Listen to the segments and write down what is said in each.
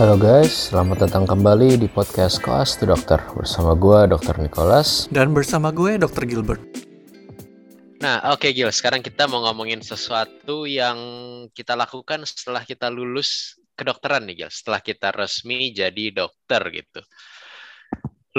Halo guys, selamat datang kembali di podcast Koas to Dokter bersama gue Dr. Nicholas. Dan bersama gue Dr. Gilbert. Nah, oke Gil, sekarang kita mau ngomongin sesuatu yang kita lakukan setelah kita lulus kedokteran nih Gil, setelah kita resmi jadi dokter gitu.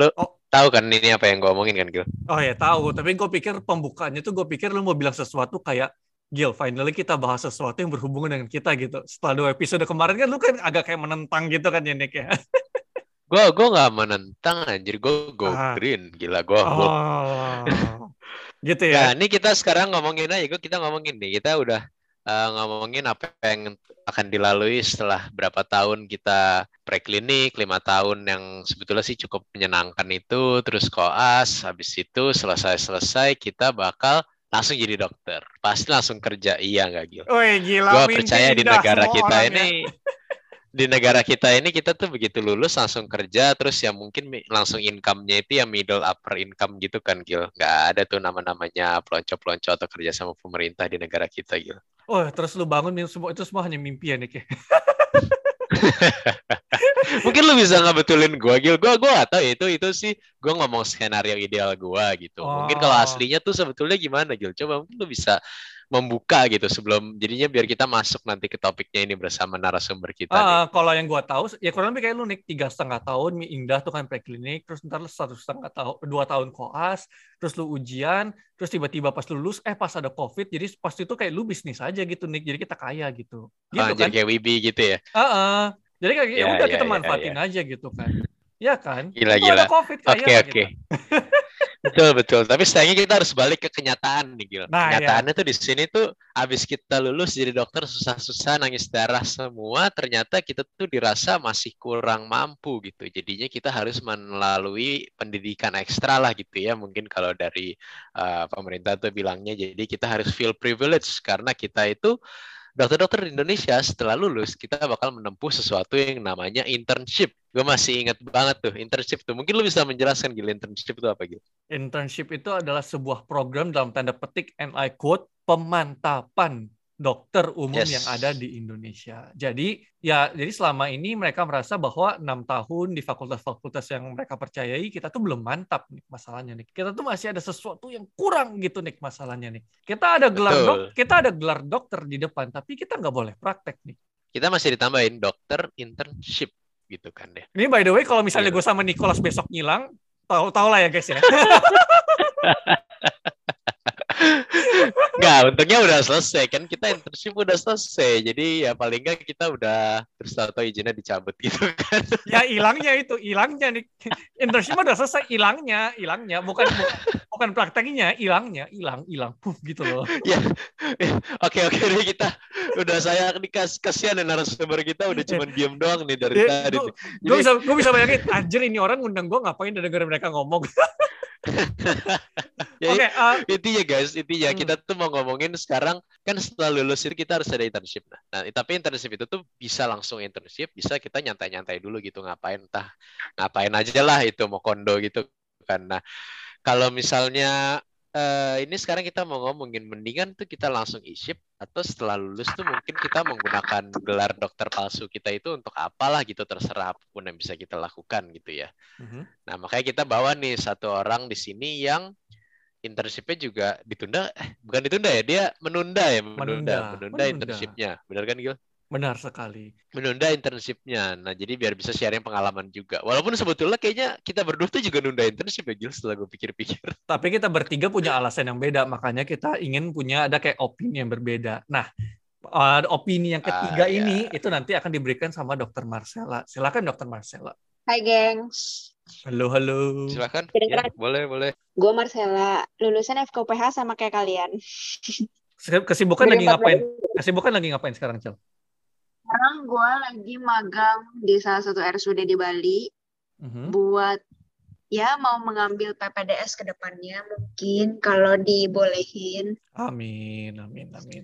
Lo Oh. tahu kan ini apa yang gue omongin kan Gil? Oh ya tahu, tapi gue pikir pembukaannya tuh gue pikir lu mau bilang sesuatu kayak Gil, finally kita bahas sesuatu yang berhubungan dengan kita gitu. Setelah dua episode kemarin kan lu kan agak kayak menentang gitu kan ya Nick ya. Gue gue nggak menentang anjir, gue go Ah. green, gila gue. Oh, gitu Nah, ya. ini kita sekarang ngomongin aja, gue kita ngomongin nih, kita udah uh, ngomongin apa yang akan dilalui setelah berapa tahun kita preklinik, lima tahun yang sebetulnya sih cukup menyenangkan itu, terus koas, habis itu selesai-selesai kita bakal langsung jadi dokter, pasti langsung kerja, iya nggak Gil? Gue percaya di negara kita orang ini, ya. di negara kita ini kita tuh begitu lulus langsung kerja, terus ya mungkin langsung income-nya itu ya middle upper income gitu kan Gil, nggak ada tuh nama-namanya pelonco-pelonco atau kerja sama pemerintah di negara kita Gil. Oh, terus lu bangun mim- semua itu semua hanya mimpi ya ya. Mungkin lu bisa ngebetulin gua Gil, gua gua gak tahu ya, itu itu sih gua ngomong skenario ideal gua gitu. Mungkin kalau Oh. aslinya tuh sebetulnya gimana Gil? Coba mungkin lu bisa membuka gitu sebelum jadinya biar kita masuk nanti ke topiknya ini bersama narasumber kita nih. Ah, kalau yang gua tahu ya kurang lebih kayak lu Nick tiga setengah tahun Mi Indah tuh kan preklinik terus ntar lu satu setengah tahun dua tahun koas terus lu ujian terus tiba-tiba pas lu lulus eh pas ada covid jadi pas itu kayak lu bisnis aja gitu Nick jadi kita kaya gitu gitu Ah, kan jadi kayak Wibi gitu ya. Ah, ah. Jadi kayak ya Ya, udah ya, kita ya, manfaatin aja gitu kan ya kan Gila, Itu ada gila. covid kaya Oke lah oke. betul betul. Tapi sayangnya kita harus balik ke kenyataan nih Gil. Nah, ya. Kenyataannya tuh di sini tuh abis kita lulus jadi dokter susah-susah nangis darah semua, ternyata kita tuh dirasa masih kurang mampu gitu. Jadinya kita harus melalui pendidikan ekstra lah gitu ya. Mungkin kalau dari uh, pemerintah tuh bilangnya jadi kita harus feel privilege karena kita itu dokter-dokter di Indonesia setelah lulus kita bakal menempuh sesuatu yang namanya internship. Gue masih ingat banget tuh internship tuh. Mungkin lu bisa menjelaskan gila internship itu apa gitu? internship itu adalah sebuah program dalam tanda petik and I quote pemantapan dokter umum Yes. yang ada di Indonesia. Jadi ya jadi selama ini mereka merasa bahwa enam tahun di fakultas-fakultas yang mereka percayai kita tuh belum mantap nih masalahnya nih. Kita tuh masih ada sesuatu yang kurang gitu nih masalahnya nih. Kita ada gelar Betul. dok, kita ada gelar dokter di depan tapi kita nggak boleh praktek nih. Kita masih ditambahin dokter internship gitu kan deh. Ini by the way kalau misalnya Iya. gue sama Nicholas besok ngilang, tahu tahu lah ya guys ya. Nggak, untungnya udah selesai kan kita internship udah selesai. Jadi ya paling nggak kita udah terus tahu izinnya dicabut gitu kan. ya hilangnya itu hilangnya nih internship udah selesai hilangnya hilangnya bukan bu- bukan prakteknya hilangnya hilang hilang puff gitu loh ya. Oke oke deh kita udah saya dikas kasihan ya narasumber kita udah cuma diem doang nih dari tadi. gue bisa gue bisa bayangin anjir ini orang ngundang gue ngapain udah dengerin mereka ngomong oke Ya, eh, intinya guys intinya Hmm. kita tuh mau ngomongin sekarang kan setelah lulus itu kita harus ada internship nah, nah tapi internship itu tuh bisa langsung internship bisa kita nyantai-nyantai dulu gitu ngapain entah ngapain aja lah itu mau kondo gitu kan nah kalau misalnya eh, ini sekarang kita mau ngomongin mendingan tuh kita langsung isip atau setelah lulus tuh mungkin kita menggunakan gelar dokter palsu kita itu untuk apalah gitu terserah apa pun yang bisa kita lakukan gitu ya mhm. Nah, makanya kita bawa nih satu orang di sini yang internshipnya juga ditunda, eh, bukan ditunda ya, dia menunda ya, menunda, Menunda, menunda, menunda. internshipnya, benar kan Gil? Benar sekali Menunda internshipnya, nah jadi biar bisa sharing pengalaman juga. Walaupun sebetulnya kayaknya kita berdua tuh juga nunda internship ya Gil, setelah gue pikir-pikir. tapi kita bertiga punya alasan yang beda makanya kita ingin punya ada kayak opini yang berbeda nah opini yang ketiga Ah, ya. ini itu nanti akan diberikan sama dokter Marcella silakan dokter Marcella Hai gengs, halo halo Silakan. Ya, boleh, boleh. gue Marcella, lulusan FKUPH sama kayak kalian. kesibukan lagi 2014. ngapain kesibukan lagi ngapain sekarang Cel Sekarang gue lagi magang di salah satu RSUD di Bali Mhm. buat ya mau mengambil PPDS ke depannya mungkin kalau dibolehin. Amin, amin, amin.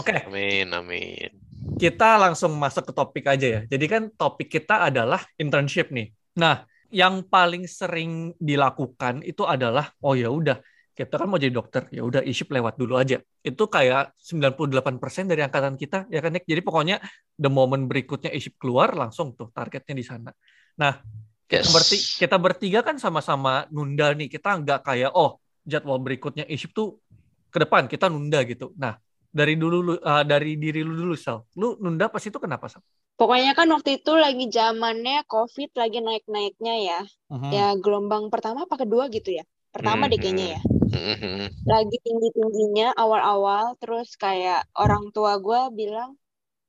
Oke, Amin, amin. kita langsung masuk ke topik aja ya. Jadi kan topik kita adalah internship nih. Nah, yang paling sering dilakukan itu adalah oh ya udah kita kan mau jadi dokter, ya udah isip lewat dulu aja. Itu kayak 98% dari angkatan kita, ya kan Nick? Jadi pokoknya the moment berikutnya isip keluar, langsung tuh targetnya di sana. Nah, kita, Yes. berti, kita bertiga kan sama-sama nunda nih. Kita nggak kayak, oh jadwal berikutnya isip tuh ke depan, kita nunda gitu. Nah, dari dulu, lu- uh, dari diri lu dulu, Sal. Lu nunda pas itu kenapa, Sal? Pokoknya kan waktu itu lagi zamannya COVID lagi naik-naiknya ya. Mhm. Ya gelombang pertama apa kedua gitu ya? Pertama deh kayaknya ya. Mhm. Lagi tinggi-tingginya awal-awal terus kayak orang tua gue bilang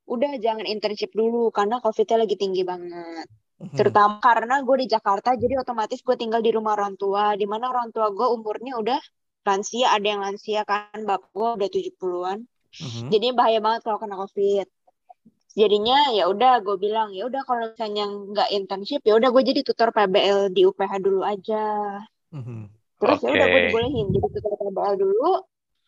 udah jangan internship dulu karena COVID-nya lagi tinggi banget. Mhm. Terutama karena gue di Jakarta jadi otomatis gue tinggal di rumah orang tua di mana orang tua gue umurnya udah lansia, ada yang lansia kan bapak gue udah 70-an. Mhm. Jadinya bahaya banget kalau kena COVID. Jadinya ya udah gue bilang ya udah kalau misalnya nggak internship ya udah gue jadi tutor PBL di UPH dulu aja. Terus ya udah gue dibolehin jadi tutor PBL dulu,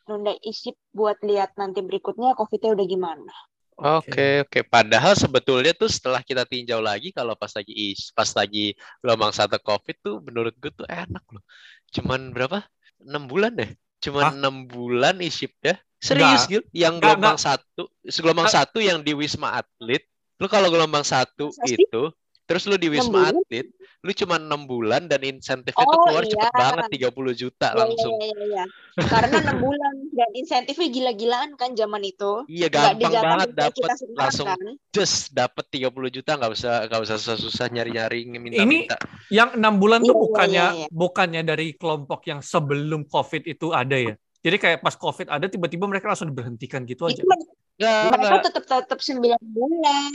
nunda isip buat lihat nanti berikutnya COVID-nya udah gimana. Oke, oke. Padahal sebetulnya tuh setelah kita tinjau lagi kalau pas lagi is, pas lagi gelombang satu COVID tuh menurut gue tuh enak loh. Cuman berapa? Enam bulan deh. Hah? Cuman enam bulan isip ya. Serius Gil? Yang Nggak, gelombang satu, gelombang Nggak. satu yang di Wisma Atlet. Lu kalau gelombang satu itu, terus lu di Wisma? Atlet, lu cuma enam bulan dan insentifnya tuh Oh keluar cepet iya. banget 30 juta Iya, langsung. iya, iya, iya. Karena enam bulan dan insentifnya gila-gilaan kan zaman itu. Iya gampang banget kita sekarang langsung kan. just dapet 30 juta nggak usah nggak usah susah-susah nyari-nyari minta-minta. Yang enam bulan tuh Iya, iya, bukannya iya, iya. bukannya dari kelompok yang sebelum COVID itu ada ya. Jadi kayak pas COVID ada tiba-tiba mereka langsung diberhentikan gitu aja. Itu Nggak, mereka tetap tetap 9 bulan.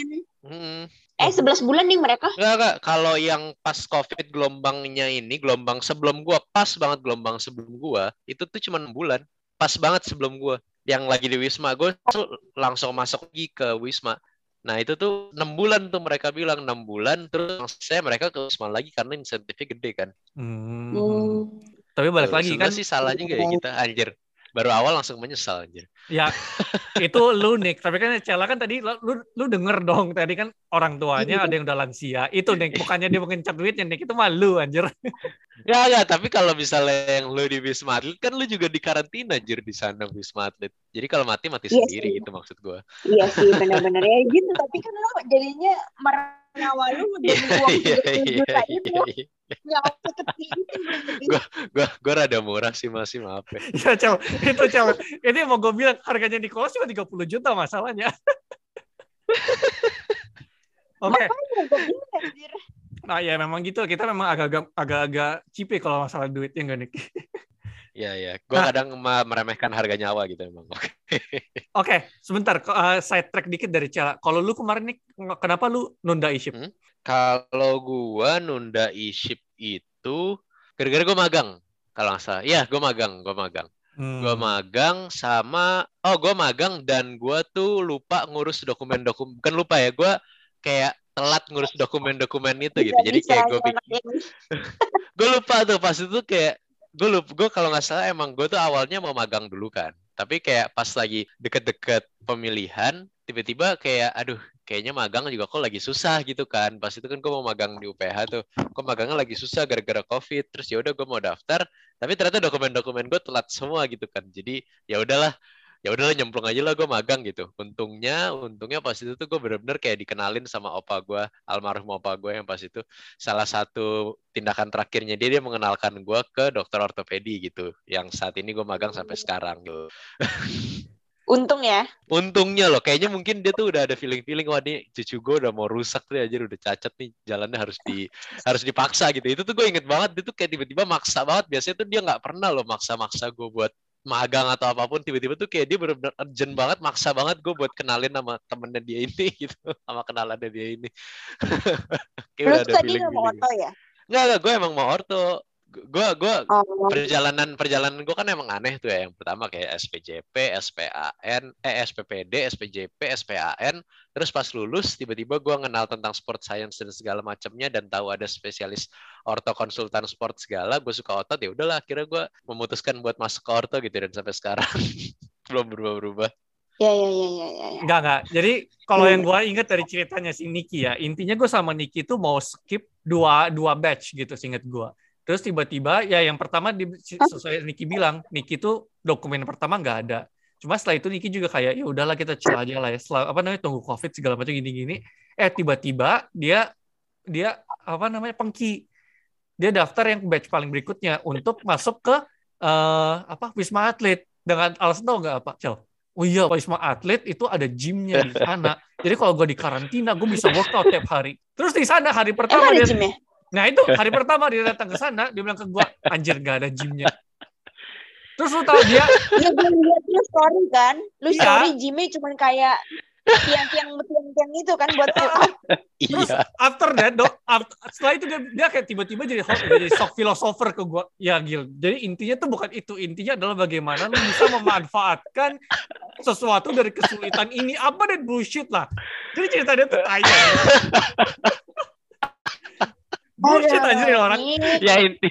Mm, Eh 11 bulan nih mereka. nggak, nggak. Kalau yang pas COVID gelombangnya ini, gelombang sebelum gua, pas banget gelombang sebelum gua, itu tuh cuma 6 bulan. Pas banget sebelum gua. Yang lagi di Wisma, gue tuh langsung masuk lagi ke Wisma. Nah itu tuh 6 bulan tuh mereka bilang 6 bulan terus saya mereka ke Wisma lagi karena insentifnya gede kan. Hmm. Hmm. Tapi balik lagi kan sih salah juga ya kita anjir. Baru awal langsung menyesal anjir. ya itu lu Nick. Tapi kan Cella kan tadi lu lu denger dong tadi kan orang tuanya ada yang udah lansia. Itu Nick bukannya dia mengencap duitnya Nick itu malu anjir. Ya ya, tapi kalau misalnya yang lu di Wisma Atlet kan lu juga di karantina anjir di sana Wisma Atlet. Jadi kalau mati mati Iya sendiri sih. gitu maksud gua. Iya sih benar-benar ya gitu. Tapi kan lo jadinya nyawa lu demi uang Iya 30 iya juta iya. itu. iya. Itu gua gua rada murah sih masih maaf ya. ya Cel, itu Cel. Ini mau gue bilang harganya Nicholas cuma 30 juta masalahnya. Oke. Gue anjir. Nah ya memang gitu. Kita memang agak-agak agak-agak cipe kalau masalah duitnya enggak Nick. Iya iya. Gua Nah. kadang meremehkan harga nyawa gitu emang. Oke. Oke, sebentar. Ko- eh, side track dikit dari Cela. Kalau lu kemarin nih, kenapa lu nunda iship? Hmm? Kalau gua nunda e-ship itu gara-gara gua magang. Kalau nggak salah. Iya, gua magang, gua magang. Hmm. Gua magang sama oh gua magang dan gua tuh lupa ngurus dokumen-dokumen. Bukan lupa ya, gua kayak telat ngurus dokumen-dokumen itu gitu. Nggak Jadi kayak gue ini. gue lupa tuh pas itu kayak gue lupa gue kalau nggak salah emang gue tuh awalnya mau magang dulu kan. Tapi kayak pas lagi deket-deket pemilihan tiba-tiba kayak aduh kayaknya magang juga kok lagi susah gitu kan. Pas itu kan gue mau magang di UPH tuh kok magangnya lagi susah gara-gara covid? Terus ya udah gue mau daftar tapi ternyata dokumen-dokumen gue telat semua gitu kan. Jadi ya udahlah ya udahlah nyemplung aja lah gue magang gitu. Untungnya untungnya pas itu tuh gue bener-bener kayak dikenalin sama opa gue almarhum opa gue yang pas itu. Salah satu tindakan terakhirnya dia dia mengenalkan gue ke dokter ortopedi gitu yang saat ini gue magang sampai sekarang gitu. Untung ya. untungnya loh kayaknya mungkin dia tuh udah ada feeling feeling wah nih cucu gue udah mau rusak tuh aja udah cacat nih jalannya harus di harus dipaksa gitu. Itu tuh gue inget banget dia tuh kayak tiba-tiba maksa banget. Biasanya tuh dia nggak pernah loh maksa-maksa gue buat magang atau apa pun tiba-tiba tuh kayak dia bener-bener urgent banget maksa banget gue buat kenalin sama temennya dia ini gitu sama kenalannya dia ini kayak udah ada tadi feeling mau orto ya? Nggak, nggak, gue emang mau orto. Gue gue Oh. perjalanan perjalanan gue kan emang aneh tuh ya. Yang pertama kayak SPJP, SPAN, eh SPPD, SPJP, SPAN. Terus pas lulus tiba-tiba gue kenal tentang sport science dan segala macamnya dan tahu ada spesialis orto konsultan sport segala. Gue suka otot ya udahlah. Akhirnya gue memutuskan buat masuk ke orto gitu dan sampai sekarang belum berubah-berubah. Ya ya ya ya ya. ya. Enggak, enggak. Jadi kalau yang gue ingat dari ceritanya si Niki ya, intinya gue sama Niki itu mau skip dua dua batch gitu, seinget gue. Terus tiba-tiba ya yang pertama di, sesuai Niki bilang, Niki tuh dokumen pertama nggak ada. Cuma setelah itu Niki juga kayak ya udahlah kita chill aja lah ya. Setelah apa namanya tunggu Covid segala macam gini-gini. Eh tiba-tiba dia dia apa namanya pengki. Dia daftar yang batch paling berikutnya untuk masuk ke uh, apa Wisma Atlet dengan alasan tau nggak apa, Cel? Oh iya, Wisma Atlet itu ada gymnya di sana. Jadi kalau gue di karantina, gue bisa workout tiap hari. Terus di sana hari pertama Emang dia, gymnya? Nah itu hari pertama dia datang ke sana, dia bilang ke gue, anjir gak ada gymnya. Terus lu tau dia, Iya gue lihat lu story kan, lu Iya. story gymnya cuman kayak tiang-tiang tiang-tiang itu kan buat pull up. Terus Iya. after that, dok, after- setelah itu dia, dia kayak tiba-tiba jadi host, jadi sok filosofer ke gua. Ya Gil, jadi intinya tuh bukan itu. Intinya adalah bagaimana lu bisa memanfaatkan sesuatu dari kesulitan ini. Apa dan bullshit lah. Jadi cerita dia tuh tai. bullshit aja nih orang. ini Ya inti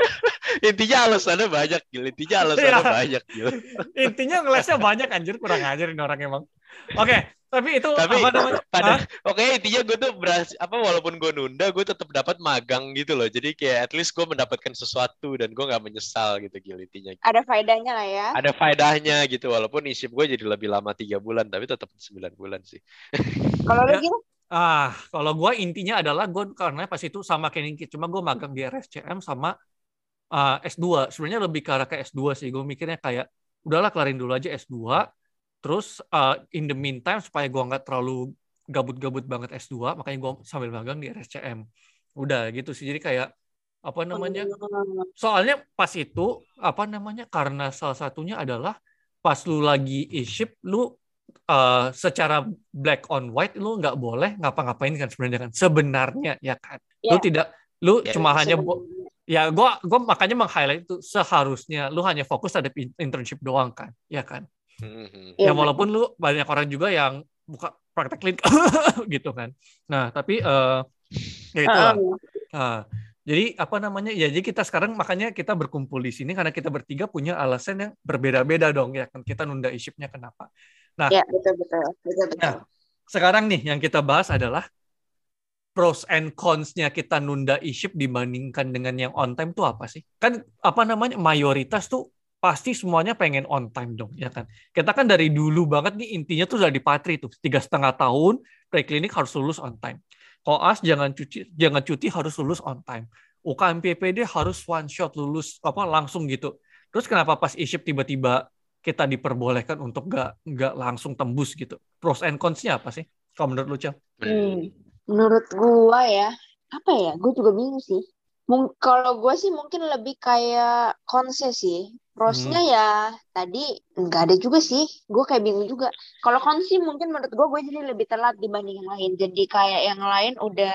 intinya alasannya banyak, Gil. Intinya alasannya Iya. banyak, Gil. Intinya ngelesnya banyak anjir, kurang ajar ini orang emang. Oke, tapi itu Tapi apa namanya? pada oke intinya gue tuh berhasil apa walaupun gue nunda gue tetap dapat magang gitu loh jadi kayak at least gue mendapatkan sesuatu dan gue nggak menyesal gitu Gil intinya ada faedahnya lah ya. ada faedahnya gitu walaupun isip gue jadi lebih lama tiga bulan tapi tetap sembilan bulan sih Kalau lu Ya. gitu, Ah, kalau gua intinya adalah gua karena pas itu sama kayak cuma gua magang di RSCM sama ah, S2. Sebenarnya lebih ke arah ke S2 sih. Gue mikirnya kayak udahlah kelarin dulu aja S2. Terus ah, in the meantime supaya gua nggak terlalu gabut-gabut banget S2, makanya gua sambil magang di RSCM. Udah gitu sih. Jadi kayak apa namanya? Soalnya pas itu apa namanya? Karena salah satunya adalah pas lu lagi iship lu uh, secara black on white lu nggak boleh ngapa-ngapain kan sebenarnya kan sebenarnya ya kan lu Ya. tidak lu Ya, cuma hanya bo- Sebenarnya. ya gua gua makanya meng-highlight itu seharusnya lu hanya fokus ada in- internship doang kan ya kan Mhm. Iya, ya walaupun lu banyak orang juga yang buka praktek klin gitu kan nah tapi eh ya itu lah. Heeh. Nah, jadi apa namanya? Ya jadi kita sekarang makanya kita berkumpul di sini karena kita bertiga punya alasan yang berbeda-beda dong ya kan kita nunda ishipnya kenapa? Ya, betul betul. Betul betul. Nah, sekarang nih yang kita bahas adalah pros and cons-nya kita nunda iship dibandingkan dengan yang on time tuh apa sih? Kan apa namanya? Mayoritas tuh pasti semuanya pengen on time dong ya kan kita kan dari dulu banget nih intinya tuh udah di patri tuh tiga setengah tahun preklinik harus lulus on time koas jangan cuci jangan cuti harus lulus on time UKM PPD harus one shot lulus apa langsung gitu terus kenapa pas iship tiba-tiba kita diperbolehkan untuk nggak nggak langsung tembus gitu pros and cons-nya apa sih kalau menurut lu Cel? Hmm. Menurut gua ya, apa ya? Gue juga bingung sih. Mung- kalau gue sih mungkin lebih kayak konse sih. Prosnya ya tadi nggak ada juga sih. Gue kayak bingung juga. Kalau kons sih mungkin menurut gue gue jadi lebih telat dibanding yang lain. Jadi kayak yang lain udah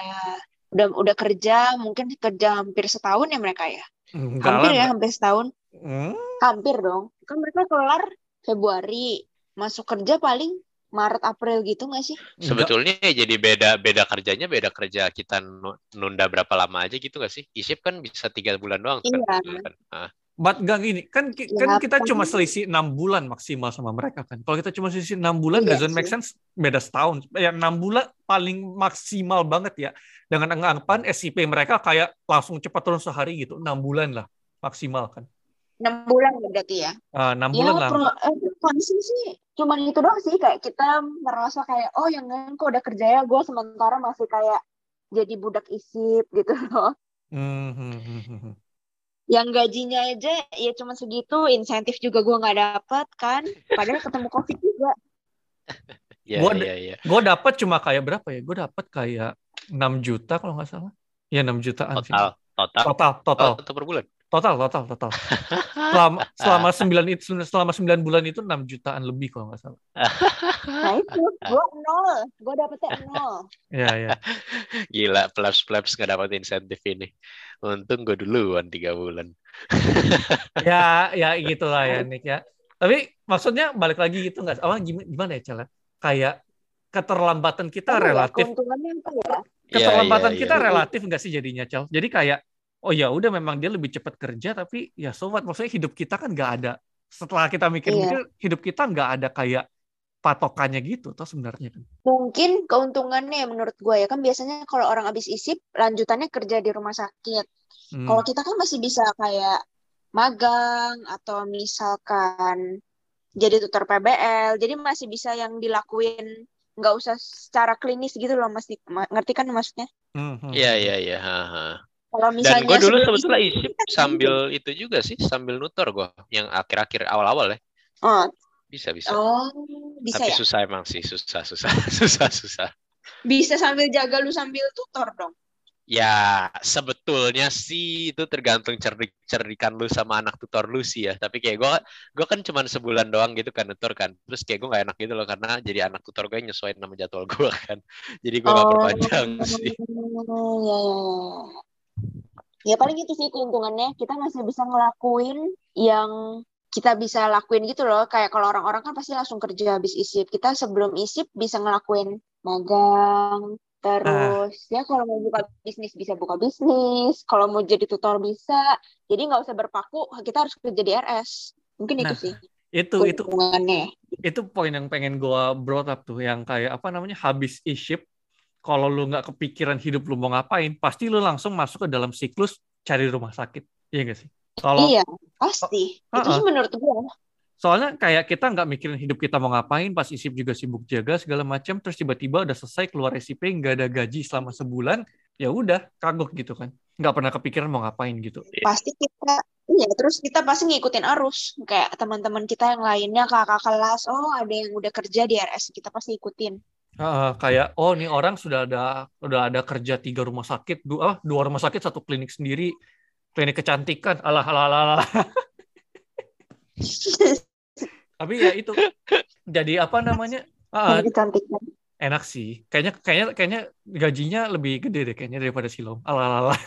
udah udah kerja mungkin kerja hampir setahun ya mereka ya. Enggak Hampir lah, ya hampir setahun. Hmm, Hampir dong. Kan mereka kelar Februari. Masuk kerja paling Maret April gitu nggak sih? sebetulnya ya jadi beda beda kerjanya beda kerja kita nu- nunda berapa lama aja gitu gak sih isip kan bisa tiga bulan doang Iya. kan? Ah. But gak gini, kan ki- Ya, kan kita kan. cuma selisih enam bulan maksimal sama mereka kan. Kalau kita cuma selisih enam bulan, Iya doesn't make sense. Beda setahun. Ya enam bulan paling maksimal banget ya. Dengan anggapan SIP mereka kayak langsung cepat turun sehari gitu. Enam bulan lah maksimal kan. 6 bulan berarti ya. Ah, Enam Ya, bulan lah. pro, eh, konsum sih cuman itu doang sih kayak kita merasa kayak oh yang lain kok udah kerja ya gue sementara masih kayak jadi budak isip gitu loh. Hmm, hmm, hmm, hmm, hmm. Yang gajinya aja ya cuma segitu, insentif juga gue nggak dapat kan. Padahal ketemu covid juga. Iya, Gua- iya, iya. Gue dapat cuma kayak berapa ya? Gue dapat kayak 6 juta kalau nggak salah. Ya 6 jutaan sih. Total, total, Total, total, Oh, per bulan. Total, total, total. Selama selama 9 itu selama 9 bulan itu 6 jutaan lebih kalau nggak salah. Nah itu gue nol, gue dapetnya nol. Ya, ya. Gila, plebs-plebs nggak dapat insentif ini. Untung gue duluan tiga bulan. ya ya gitulah ya Nick ya tapi maksudnya balik lagi gitu nggak apa gimana, gimana ya Cel kayak keterlambatan kita ya, relatif keuntungannya apa ya? keterlambatan Iya, iya, kita relatif nggak sih jadinya Cel jadi kayak oh ya udah memang dia lebih cepat kerja tapi ya so what maksudnya hidup kita kan nggak ada setelah kita mikir-mikir hidup kita nggak ada kayak patokannya gitu toh sebenarnya kan. Mungkin keuntungannya ya menurut gue ya kan biasanya kalau orang habis isip lanjutannya kerja di rumah sakit. Hmm. Kalau kita kan masih bisa kayak magang atau misalkan jadi tutor PBL, jadi masih bisa yang dilakuin nggak usah secara klinis gitu loh, masih ngerti kan maksudnya? Hmm, hmm, Iya iya iya. Kalau Dan misalnya gue dulu sebetulnya isip, kan sambil itu juga sih, sambil nutor gue yang akhir-akhir awal-awal ya. Oh, Bisa bisa. oh, bisa Tapi ya? susah emang sih, susah susah susah susah. Bisa sambil jaga lu sambil tutor dong. Ya sebetulnya sih itu tergantung cerdik cerdikan lu sama anak tutor lu sih ya. Tapi kayak gue gue kan cuma sebulan doang gitu kan nutor kan. Terus kayak gue gak enak gitu loh karena jadi anak tutor gue nyesuaiin nama jadwal gue kan. Jadi gue gak perpanjang sih. Oh, ya, ya, ya. Ya paling itu sih keuntungannya kita masih bisa ngelakuin yang kita bisa lakuin gitu loh. Kayak kalau orang-orang kan pasti langsung kerja habis isip. Kita sebelum isip bisa ngelakuin magang. Terus ya kalau mau buka bisnis bisa buka bisnis. Kalau mau jadi tutor bisa. Jadi nggak usah berpaku. Kita harus kerja di RS. Mungkin itu Nah, sih Itu itu itu poin yang pengen gua brought up tuh yang kayak apa namanya habis e-ship kalau lu nggak kepikiran hidup lu mau ngapain pasti lu langsung masuk ke dalam siklus cari rumah sakit. Iya gak sih? Kalau Iya, pasti. Itu Uh-uh. sih menurut gue. soalnya kayak kita nggak mikirin hidup kita mau ngapain pas isip juga sibuk jaga segala macam terus tiba-tiba udah selesai keluar SIP nggak ada gaji selama sebulan ya udah kagok gitu kan. Nggak pernah kepikiran mau ngapain gitu. Pasti kita iya terus kita pasti ngikutin arus. Kayak teman-teman kita yang lainnya kakak kelas oh ada yang udah kerja di RS kita pasti ikutin Ah, kayak oh nih orang sudah ada udah ada kerja tiga rumah sakit dua dua rumah sakit satu klinik sendiri klinik kecantikan alah alah alah, alah. tapi ya itu jadi apa namanya ah, Lebih cantik kan enak sih kayaknya kayaknya kayaknya gajinya lebih gede deh kayaknya daripada silom alah alah, alah.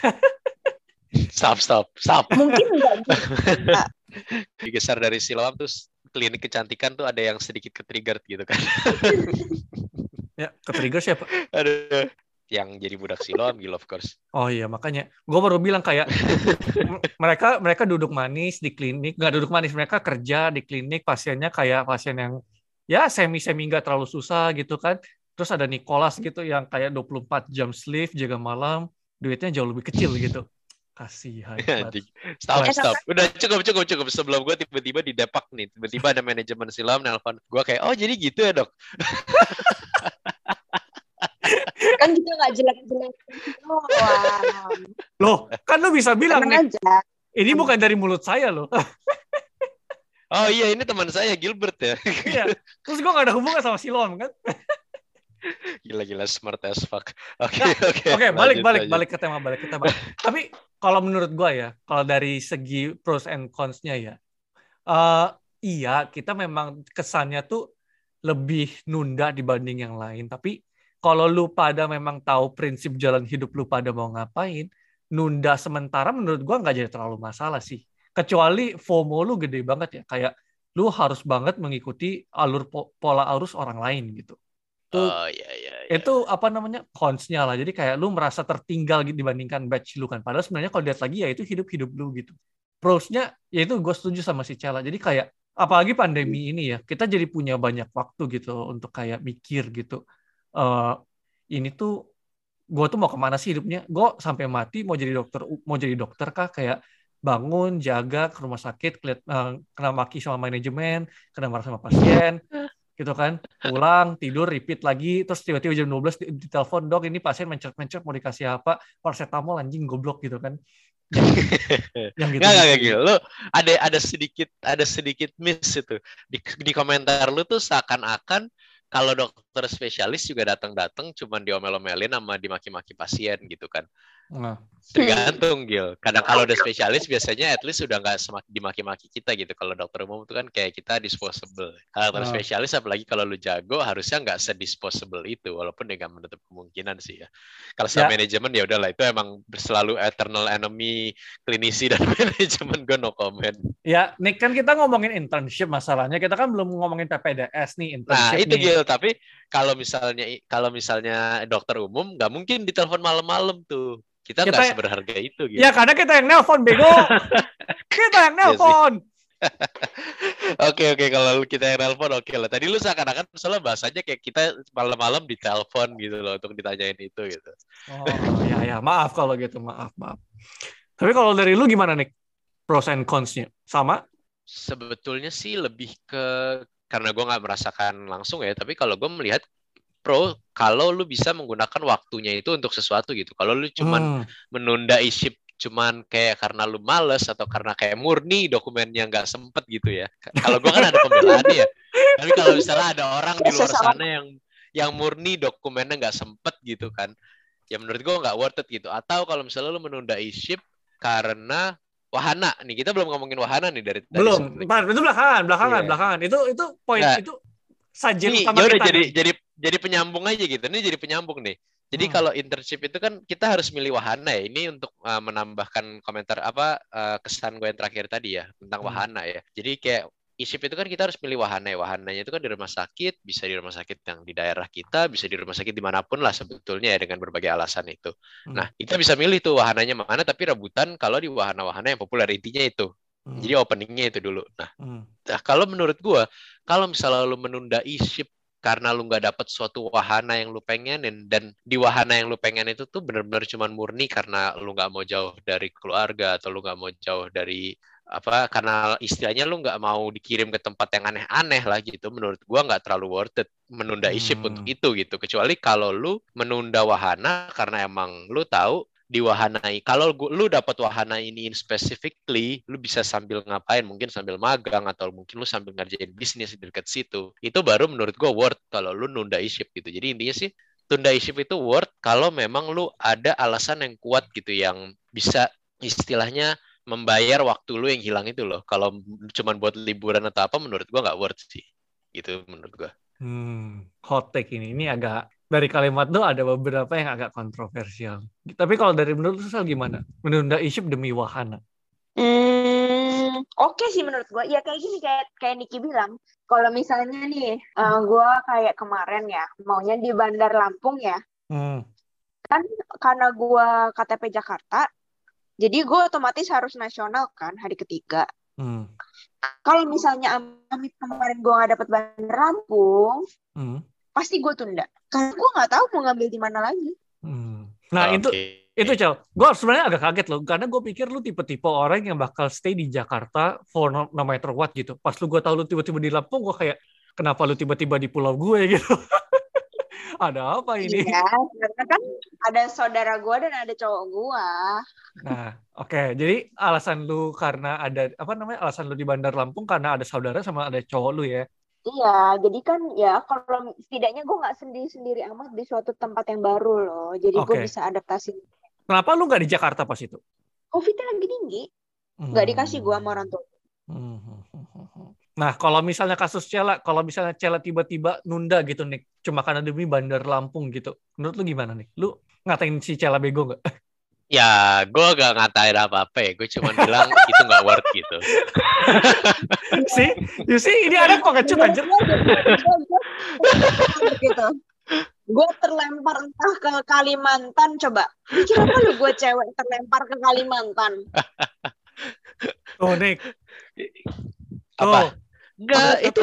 Stop stop stop. mungkin enggak. Digeser dari siloam terus klinik kecantikan tuh ada yang sedikit ketrigger gitu kan. ya ke trigger siapa? Aduh. Yang jadi budak siloam gitu of course. Oh iya makanya. Gue baru bilang kayak mereka mereka duduk manis di klinik. Nggak duduk manis mereka kerja di klinik. Pasiennya kayak pasien yang ya semi semi nggak terlalu susah gitu kan. Terus ada Nicholas gitu yang kayak 24 jam sleep jaga malam. Duitnya jauh lebih kecil gitu kasihan banget. Anjing. Stop, stop. Udah cukup, cukup, cukup. Sebelum gue tiba-tiba di depak nih. Tiba-tiba ada manajemen silam nelpon. Gue kayak, oh jadi gitu ya dok? kan juga nggak jelek-jelek doang loh kan lu bisa bilang tenang nih aja ini bukan dari mulut saya loh Oh iya, ini teman saya Gilbert ya. iya terus gue gak ada hubungan sama Silom kan Gila-gila smart as fuck. Oke, Nah, oke. Oke, balik lanjut, balik lanjut. balik ke tema balik ke tema. Tapi kalau menurut gua ya, kalau dari segi pros and cons-nya ya, eh iya kita memang kesannya tuh lebih nunda dibanding yang lain. Tapi kalau lu pada memang tahu prinsip jalan hidup lu pada mau ngapain, nunda sementara menurut gua nggak jadi terlalu masalah sih. Kecuali FOMO lu gede banget ya, kayak lu harus banget mengikuti alur po- pola arus orang lain gitu Oh iya, iya. iya. itu apa namanya cons-nya lah. Jadi kayak lu merasa tertinggal gitu dibandingkan batch lu kan. Padahal sebenarnya kalau lihat lagi ya itu hidup-hidup lu gitu. Pros-nya ya itu gue setuju sama si Cela. Jadi kayak apalagi pandemi ini ya, kita jadi punya banyak waktu gitu untuk kayak mikir gitu. eh ini tuh gue tuh mau ke mana sih hidupnya? Gue sampai mati mau jadi dokter mau jadi dokter kah? Kayak bangun, jaga ke rumah sakit, eh, kena maki sama manajemen, kena marah sama pasien, gitu kan. Pulang tidur repeat lagi terus tiba-tiba jam 12 di, di telepon dok ini pasien mencet-mencet mau dikasih apa? Paracetamol anjing goblok gitu kan. Yang gitu, Nggak, nggak, nggak, gitu. Lu ada ada sedikit ada sedikit miss itu. Di, di komentar lu tuh seakan-akan kalau dokter spesialis juga datang-datang cuman diomel-omelin sama dimaki-maki pasien gitu kan. Nah, Tergantung Gil. Kadang kalau udah spesialis biasanya at least udah nggak semakin dimaki-maki kita gitu. Kalau dokter umum itu kan kayak kita disposable. Kalau dokter Ah. spesialis apalagi kalau lu jago harusnya nggak sedisposable itu walaupun dia nggak menutup kemungkinan sih ya. Kalau sama Ya. manajemen ya udahlah itu emang selalu eternal enemy klinisi dan manajemen gue no comment. ya Nick kan kita ngomongin internship masalahnya kita kan belum ngomongin PPDS nih Nah internship itu nih Gil, tapi kalau misalnya kalau misalnya dokter umum nggak mungkin ditelepon malam-malam tuh. Kita nggak seberharga itu gitu. ya karena kita yang nelpon bego kita yang Iya nelpon Oke oke kalau kita yang nelpon oke lah. Tadi lu seakan-akan soalnya bahasanya kayak kita malam-malam di telepon gitu loh untuk ditanyain itu gitu. Oh ya ya maaf kalau gitu maaf maaf. Tapi kalau dari lu gimana nih pros and cons-nya? Sama? Sebetulnya sih lebih ke karena gue nggak merasakan langsung ya. Tapi kalau gue melihat pro kalau lu bisa menggunakan waktunya itu untuk sesuatu gitu. Kalau lu cuman Hmm. menunda isi cuman kayak karena lu males atau karena kayak murni dokumennya nggak sempet gitu ya. Kalau gua kan ada pembelaannya ya. Tapi kalau misalnya ada orang di luar sana yang yang murni dokumennya nggak sempet gitu kan, ya menurut gua nggak worth it gitu. Atau kalau misalnya lu menunda e-ship karena wahana nih kita belum ngomongin wahana nih dari tadi Belum. itu belakangan, belakangan, Iya. belakangan. Itu itu poin Nah, itu sajian Ini utama ya udah kita. jadi nih. jadi jadi penyambung aja gitu. Ini jadi penyambung nih. Jadi Hmm. kalau internship itu kan kita harus milih wahana ya. Ini untuk uh, menambahkan komentar apa uh, kesan gue yang terakhir tadi ya tentang Hmm. wahana ya. Jadi kayak isip itu kan kita harus milih wahana ya. Wahananya itu kan di rumah sakit, bisa di rumah sakit yang di daerah kita, bisa di rumah sakit di mana pun lah sebetulnya ya dengan berbagai alasan itu. Hmm. Nah kita bisa milih tuh wahananya mana, tapi rebutan kalau di wahana-wahana yang populer intinya itu. Hmm. Jadi openingnya itu dulu. Nah Hmm. Nah, kalau menurut gua, kalau misalnya lu menunda e-ship karena lu nggak dapet suatu wahana yang lu pengenin dan di wahana yang lu pengen itu tuh bener-bener cuman murni karena lu nggak mau jauh dari keluarga atau lu nggak mau jauh dari apa karena istilahnya lu nggak mau dikirim ke tempat yang aneh-aneh lah gitu menurut gua nggak terlalu worth it menunda e-ship Hmm. untuk itu gitu kecuali kalau lu menunda wahana karena emang lu tahu di wahana i- kalau lu dapat wahana ini in specifically lu bisa sambil ngapain? Mungkin sambil magang atau mungkin lu sambil ngerjain bisnis di dekat situ. Itu baru menurut gua worth kalau lu nunda e-ship gitu. Jadi intinya sih tunda e-ship itu worth kalau memang lu ada alasan yang kuat gitu yang bisa istilahnya membayar waktu lu yang hilang itu loh. Kalau cuman buat liburan atau apa menurut gua nggak worth sih. Gitu menurut gua. Hmm, hot take ini. Ini agak dari kalimat tuh ada beberapa yang agak kontroversial. Tapi kalau dari menurut lu Sal, gimana? Menunda issue demi wahana. Hmm, oke sih menurut gua. Ya kayak gini kayak kayak Niki bilang. Kalau misalnya nih, eh, gua kayak kemarin ya, maunya di Bandar Lampung ya. Hmm. Kan karena gua KTP Jakarta, jadi gua otomatis harus nasional kan hari ketiga. Hmm. Kalau misalnya amit kemarin gua nggak dapet Bandar Lampung, Hmm. Pasti gua tunda. Karena gua nggak tahu mau ngambil di mana lagi. Hmm. Nah, itu Oke. itu Cel. Gue sebenarnya agak kaget loh karena gue pikir lu tipe-tipe orang yang bakal stay di Jakarta for no, no matter what gitu. Pas lu gue tahu lu tiba-tiba di Lampung, gue kayak kenapa lu tiba-tiba di pulau gue gitu. ada apa ini? Iya, karena kan ada saudara gua dan ada cowok gua. Nah, oke. Jadi alasan lu karena ada apa namanya? Alasan lu di Bandar Lampung karena ada saudara sama ada cowok lu ya. Iya, jadi kan ya kalau setidaknya gue nggak sendiri-sendiri amat di suatu tempat yang baru loh. Jadi gue Oke. bisa adaptasi. Kenapa lu nggak di Jakarta pas itu? Covid-nya lagi tinggi, nggak dikasih gue sama orang tua. Hmm. Nah, kalau misalnya kasus Cela, kalau misalnya Cela tiba-tiba nunda gitu nih, cuma karena demi Bandar Lampung gitu, menurut lu gimana nih? Lu ngatain si Cela bego nggak? Ya, gue gak ngatain apa-apa ya. Gue cuma bilang itu gak worth gitu. sih, you see, ini ada kok kecut anjir. gitu. Gue terlempar entah ke Kalimantan coba. Kira apa lu gue cewek terlempar ke Kalimantan? Tuh, Nick. Apa? Tuh. Enggak, itu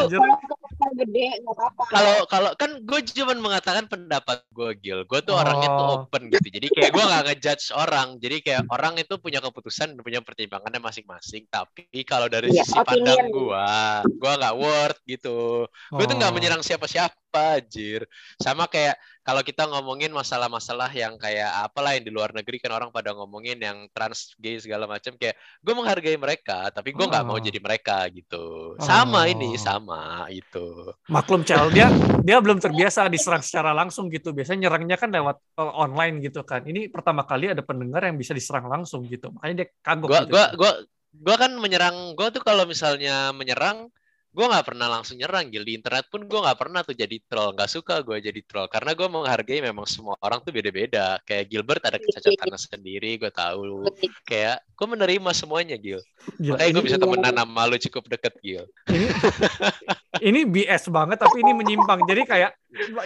gede apa-apa. kalau kalau kan gue cuma mengatakan pendapat gue Gil. Gue tuh orangnya tuh Oh. open gitu. Jadi kayak gue gak ngejudge orang. Jadi kayak orang itu punya keputusan dan punya pertimbangannya masing-masing. Tapi kalau dari Iya, sisi pandang gue gue gak worth gitu. Gue tuh nggak Oh. menyerang siapa-siapa anjir. Sama kayak kalau kita ngomongin masalah-masalah yang kayak apalah yang di luar negeri kan orang pada ngomongin yang trans gay segala macam kayak gue menghargai mereka tapi gue nggak mau Oh. jadi mereka gitu sama Oh. ini sama itu Maklum Cel, dia dia belum terbiasa diserang secara langsung gitu. Biasanya nyerangnya kan lewat uh, online gitu kan. Ini pertama kali ada pendengar yang bisa diserang langsung gitu. Makanya dia kagok gua gitu. gua gua gua kan menyerang gua tuh kalau misalnya menyerang gua nggak pernah langsung nyerang Gil. di internet pun gua nggak pernah tuh jadi troll nggak suka gua jadi troll karena gua menghargai memang semua orang tuh beda-beda kayak Gilbert ada kecacatannya sendiri gua tahu kayak gua menerima semuanya Gil Gila, makanya gua ini, bisa temenan sama lu cukup deket Gil ini, ini BS banget tapi ini menyimpang. Jadi kayak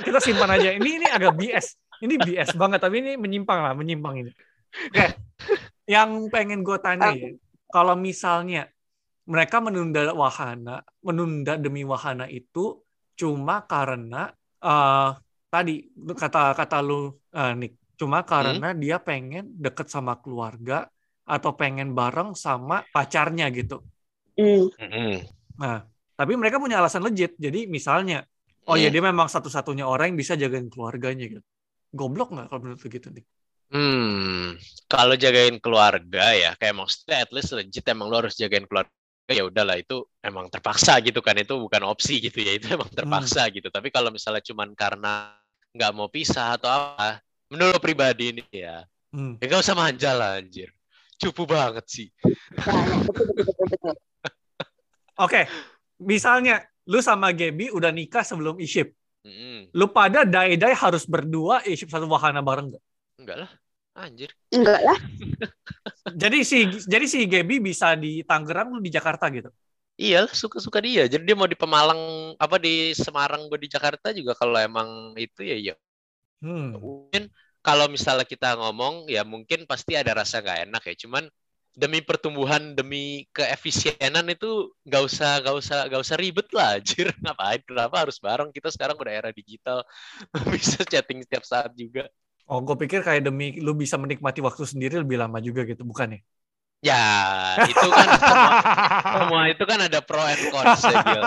kita simpan aja. Ini ini agak BS. Ini BS banget tapi ini menyimpang lah, menyimpang ini. Oke. Yang pengen gue tanya ya, kalau misalnya mereka menunda wahana, menunda demi wahana itu cuma karena uh, tadi kata kata lu uh, Nick, cuma karena hmm? dia pengen deket sama keluarga atau pengen bareng sama pacarnya gitu. Mm. Nah, tapi mereka punya alasan legit. Jadi misalnya, oh mm. ya dia memang satu-satunya orang yang bisa jagain keluarganya gitu. Goblok nggak kalau menurut gitu nih? Hmm, kalau jagain keluarga ya, kayak maksudnya at least legit emang lo harus jagain keluarga ya udahlah itu emang terpaksa gitu kan itu bukan opsi gitu ya itu emang terpaksa hmm. gitu tapi kalau misalnya cuman karena nggak mau pisah atau apa menurut pribadi ini ya hmm. ya gak usah manja lah anjir cupu banget sih Oke, misalnya lu sama Gaby udah nikah sebelum iship. Mm. Lu pada dai-dai harus berdua iship satu wahana bareng gak? Enggak lah. Anjir. Enggak lah. jadi si jadi si Gaby bisa di Tangerang lu di Jakarta gitu. Iya, suka-suka dia. Jadi dia mau di Pemalang apa di Semarang gue di Jakarta juga kalau emang itu ya iya. Hmm. Mungkin kalau misalnya kita ngomong ya mungkin pasti ada rasa nggak enak ya. Cuman demi pertumbuhan demi keefisienan itu nggak usah nggak usah nggak usah ribet lah anjir ngapain kenapa harus bareng kita sekarang udah era digital bisa chatting setiap saat juga oh gue pikir kayak demi lu bisa menikmati waktu sendiri lebih lama juga gitu bukan ya ya itu kan semua, semua itu kan ada pro and cons ya Gil.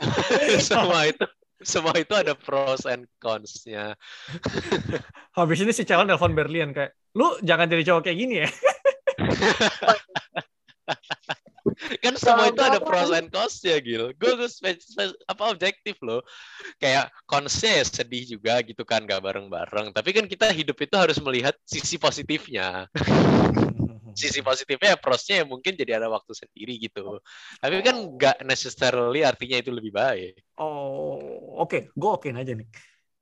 semua itu semua itu ada pros and cons-nya. Habis ini si calon nelfon Berlian kayak, lu jangan jadi cowok kayak gini ya. kan semua itu ada pros and cons ya Gil. Gue gue apa objektif loh. Kayak konsnya ya sedih juga gitu kan gak bareng-bareng. Tapi kan kita hidup itu harus melihat sisi positifnya. sisi positifnya ya prosnya ya mungkin jadi ada waktu sendiri gitu. Tapi kan gak necessarily artinya itu lebih baik. Oh, oke. Okay. Gue oke aja nih.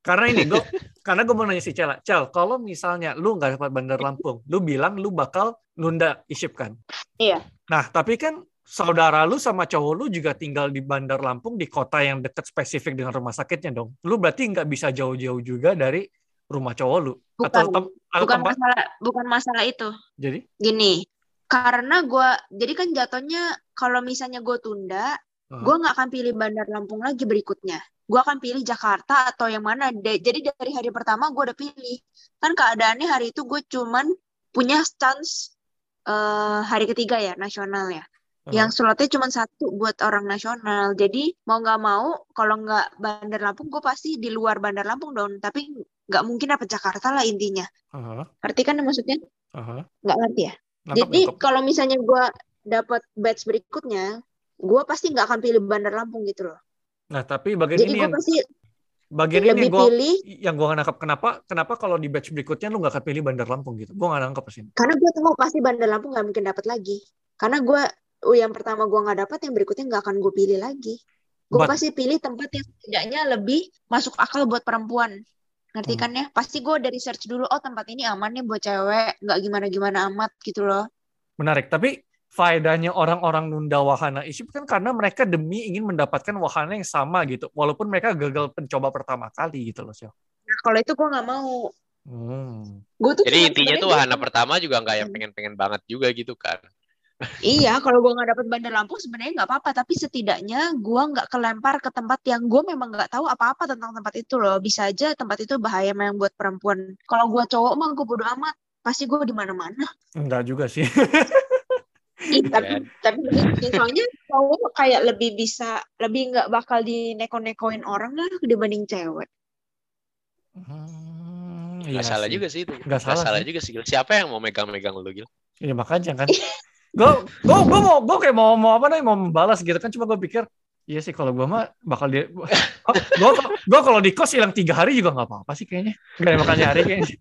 Karena ini gue karena gue mau nanya si Cela, Cel, kalau misalnya lu nggak dapat Bandar Lampung, lu bilang lu bakal nunda isip kan? Iya. Nah, tapi kan saudara lu sama cowok lu juga tinggal di Bandar Lampung di kota yang dekat spesifik dengan rumah sakitnya dong. Lu berarti nggak bisa jauh-jauh juga dari rumah cowok lu bukan, atau, tem atau bukan tempat? masalah bukan masalah itu. Jadi? Gini, karena gue jadi kan jatuhnya kalau misalnya gue tunda, -huh. gue nggak akan pilih Bandar Lampung lagi berikutnya gue akan pilih Jakarta atau yang mana. Jadi dari hari pertama gue udah pilih. Kan keadaannya hari itu gue cuman punya chance uh, hari ketiga ya nasional ya. Uh-huh. Yang slotnya cuma satu buat orang nasional. Jadi mau nggak mau kalau nggak Bandar Lampung gue pasti di luar Bandar Lampung dong. Tapi nggak mungkin dapet Jakarta lah intinya. Uh-huh. Ngerti kan maksudnya? Nggak ngerti ya? Nangkep, Jadi kalau misalnya gue dapat batch berikutnya, gue pasti nggak akan pilih Bandar Lampung gitu loh. Nah, tapi bagian Jadi ini yang pasti bagian ini yang gue yang gue nangkap kenapa kenapa kalau di batch berikutnya lu gak akan pilih Bandar Lampung gitu? Gue gak nangkap sih. Karena gue tahu pasti Bandar Lampung gak mungkin dapat lagi. Karena gue oh, yang pertama gue nggak dapat yang berikutnya nggak akan gue pilih lagi. Gue pasti pilih tempat yang setidaknya lebih masuk akal buat perempuan. Ngerti hmm. kan ya? Pasti gue dari search dulu oh tempat ini aman nih buat cewek nggak gimana gimana amat gitu loh. Menarik. Tapi faedahnya orang-orang nunda wahana isip kan karena mereka demi ingin mendapatkan wahana yang sama gitu walaupun mereka gagal mencoba pertama kali gitu loh sih. Nah, kalau itu gue nggak mau. Hmm. Gua tuh Jadi intinya tuh wahana gua... pertama juga nggak yang pengen-pengen banget juga gitu kan. iya, kalau gue nggak dapet Bandar Lampung sebenarnya nggak apa-apa, tapi setidaknya gue nggak kelempar ke tempat yang gue memang nggak tahu apa-apa tentang tempat itu loh. Bisa aja tempat itu bahaya memang buat perempuan. Kalau gue cowok mah gue bodo amat, pasti gue di mana-mana. Enggak juga sih. tapi tapi soalnya cowok kayak lebih bisa lebih nggak bakal dineko-nekoin orang lah dibanding cewek. Hmm, iya salah sih. juga sih itu. Gak, salah, salah juga sih. Siapa yang mau megang-megang lu gitu? Iya makanya kan. gue gue gue mau gue kayak mau mau apa nih mau membalas gitu kan cuma gue pikir iya sih kalau gue mah bakal dia gue gue kalau di kos hilang tiga hari juga nggak apa-apa sih kayaknya nggak makan hari kayaknya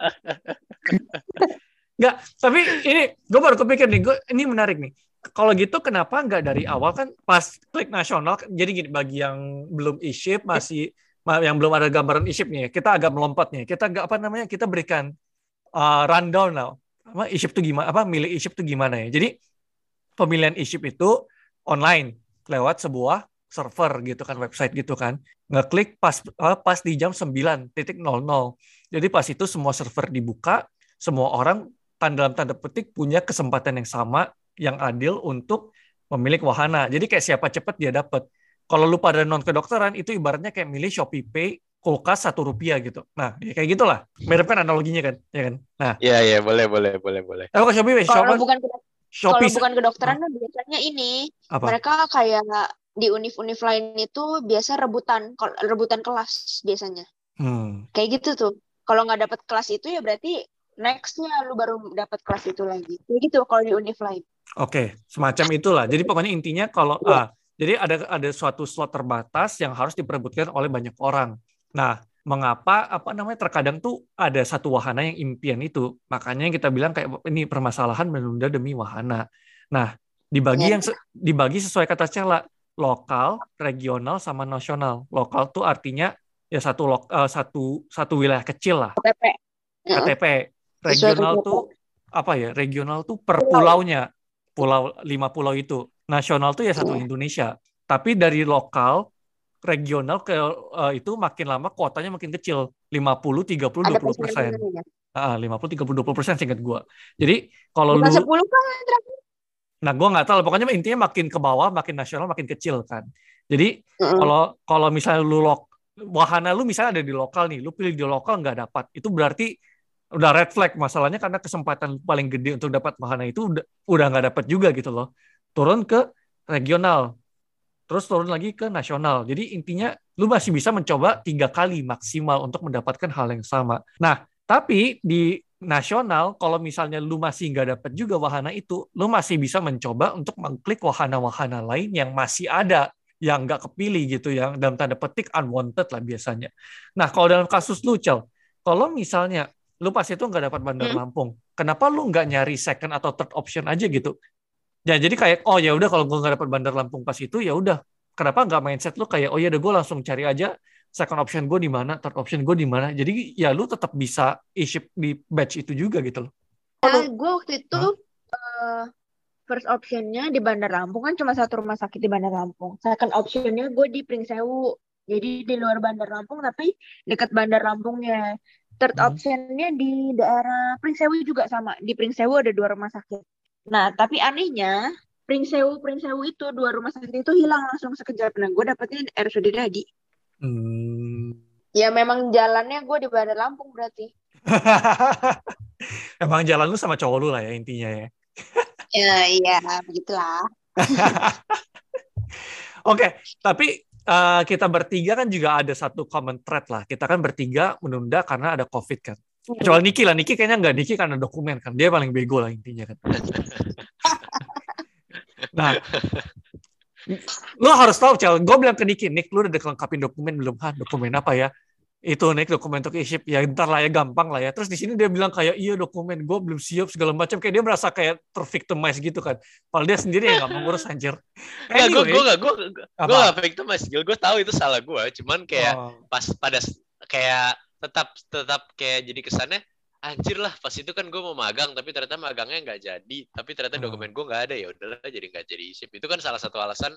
Enggak, tapi ini gue baru kepikir nih, gue ini menarik nih. Kalau gitu kenapa nggak dari awal kan pas klik nasional, jadi gini bagi yang belum e-ship masih yang belum ada gambaran e-ship nih, kita agak melompat nih. Kita agak apa namanya? Kita berikan uh, rundown now. Apa e-ship itu gimana? Apa milih e-ship itu gimana ya? Jadi pemilihan e-ship itu online lewat sebuah server gitu kan website gitu kan ngeklik pas pas di jam 9.00 jadi pas itu semua server dibuka semua orang dalam tanda petik punya kesempatan yang sama yang adil untuk pemilik wahana. Jadi kayak siapa cepet dia dapat. Kalau lu pada non kedokteran itu ibaratnya kayak milih Shopee Pay kulkas satu rupiah gitu. Nah, ya kayak gitulah. Mirip kan analoginya kan, ya kan? Nah, Iya iya boleh boleh boleh boleh. eh Shopee Pay, Kalau Shopee, bukan kedok- kalau Shopee bukan kedokteran tuh biasanya ini apa? mereka kayak di univ-univ lain itu biasa rebutan rebutan kelas biasanya. Hmm. Kayak gitu tuh. Kalau nggak dapat kelas itu ya berarti nextnya lu baru dapat kelas itu lagi. Kayak gitu kalau di univ lain. Oke, semacam itulah. Jadi pokoknya intinya kalau ah, jadi ada ada suatu slot terbatas yang harus diperebutkan oleh banyak orang. Nah, mengapa apa namanya terkadang tuh ada satu wahana yang impian itu. Makanya kita bilang kayak ini permasalahan menunda demi wahana. Nah, dibagi Ya. yang dibagi sesuai kata Cela, lokal, regional sama nasional. Lokal tuh artinya ya satu lok, eh, satu satu wilayah kecil lah, KTP. KTP. Regional tuh apa ya? Regional tuh per pulaunya. Pulau lima pulau itu. Nasional tuh ya satu Indonesia. Tapi dari lokal regional ke eh, itu makin lama kuotanya makin kecil. 50 30 Ada 20 persen. Ah, 50 30 20 persen singkat gua. Jadi kalau lu 10 kan terakhir. nah gua nggak tahu pokoknya intinya makin ke bawah makin nasional makin kecil kan. Jadi kalau kalau misalnya lu lok, wahana lu misalnya ada di lokal nih, lu pilih di lokal nggak dapat, itu berarti udah red flag masalahnya karena kesempatan paling gede untuk dapat wahana itu udah udah nggak dapat juga gitu loh. Turun ke regional, terus turun lagi ke nasional. Jadi intinya lu masih bisa mencoba tiga kali maksimal untuk mendapatkan hal yang sama. Nah, tapi di nasional, kalau misalnya lu masih nggak dapat juga wahana itu, lu masih bisa mencoba untuk mengklik wahana-wahana lain yang masih ada yang nggak kepilih gitu yang dalam tanda petik unwanted lah biasanya. Nah kalau dalam kasus lu Cel, kalau misalnya lu pas itu nggak dapat Bandar Hmm. Lampung, kenapa lu nggak nyari second atau third option aja gitu? Ya jadi kayak oh ya udah kalau gue nggak dapat Bandar Lampung pas itu ya udah kenapa nggak mindset lu kayak oh ya udah gue langsung cari aja second option gue di mana, third option gue di mana. Jadi ya lu tetap bisa issue di batch itu juga gitu loh. Nah, gue waktu itu eh, first optionnya di Bandar Lampung kan cuma satu rumah sakit di Bandar Lampung. Second optionnya gue di Pringsewu. Jadi di luar Bandar Lampung tapi dekat Bandar Lampungnya. Third Hmm. optionnya di daerah Pringsewu juga sama. Di Pringsewu ada dua rumah sakit. Nah, tapi anehnya Pringsewu Pringsewu itu dua rumah sakit itu hilang langsung sekejap. Nah, gue dapetnya RSUD tadi. Hmm. Ya memang jalannya gue di Bandar Lampung berarti. Emang jalan lu sama cowok lu lah ya intinya ya. Ya, iya, begitulah. Oke, tapi eh, kita bertiga kan juga ada satu common thread lah. Kita kan bertiga menunda karena ada COVID kan. Kecuali Niki lah, Niki kayaknya nggak Niki karena dokumen kan. Dia paling bego lah intinya kan. nah, lu harus tahu, Cel. Gue bilang ke Niki, Nick, lu udah kelengkapin dokumen belum? Hah, dokumen apa ya? Itu Nick dokumen untuk e-ship ya ntar lah ya gampang lah ya. Terus di sini dia bilang kayak iya dokumen gue belum siap segala macam kayak dia merasa kayak tervictimize gitu kan. Padahal dia sendiri yang nggak mau ngurus anjir. Gue Anyway, gue gue gue enggak victim mas Gil. Gue tahu itu salah gue. Cuman kayak Oh. pas pada kayak tetap tetap kayak jadi kesannya anjir lah pas itu kan gue mau magang tapi ternyata magangnya nggak jadi tapi ternyata Hmm. dokumen gue nggak ada ya udahlah jadi nggak jadi isip itu kan salah satu alasan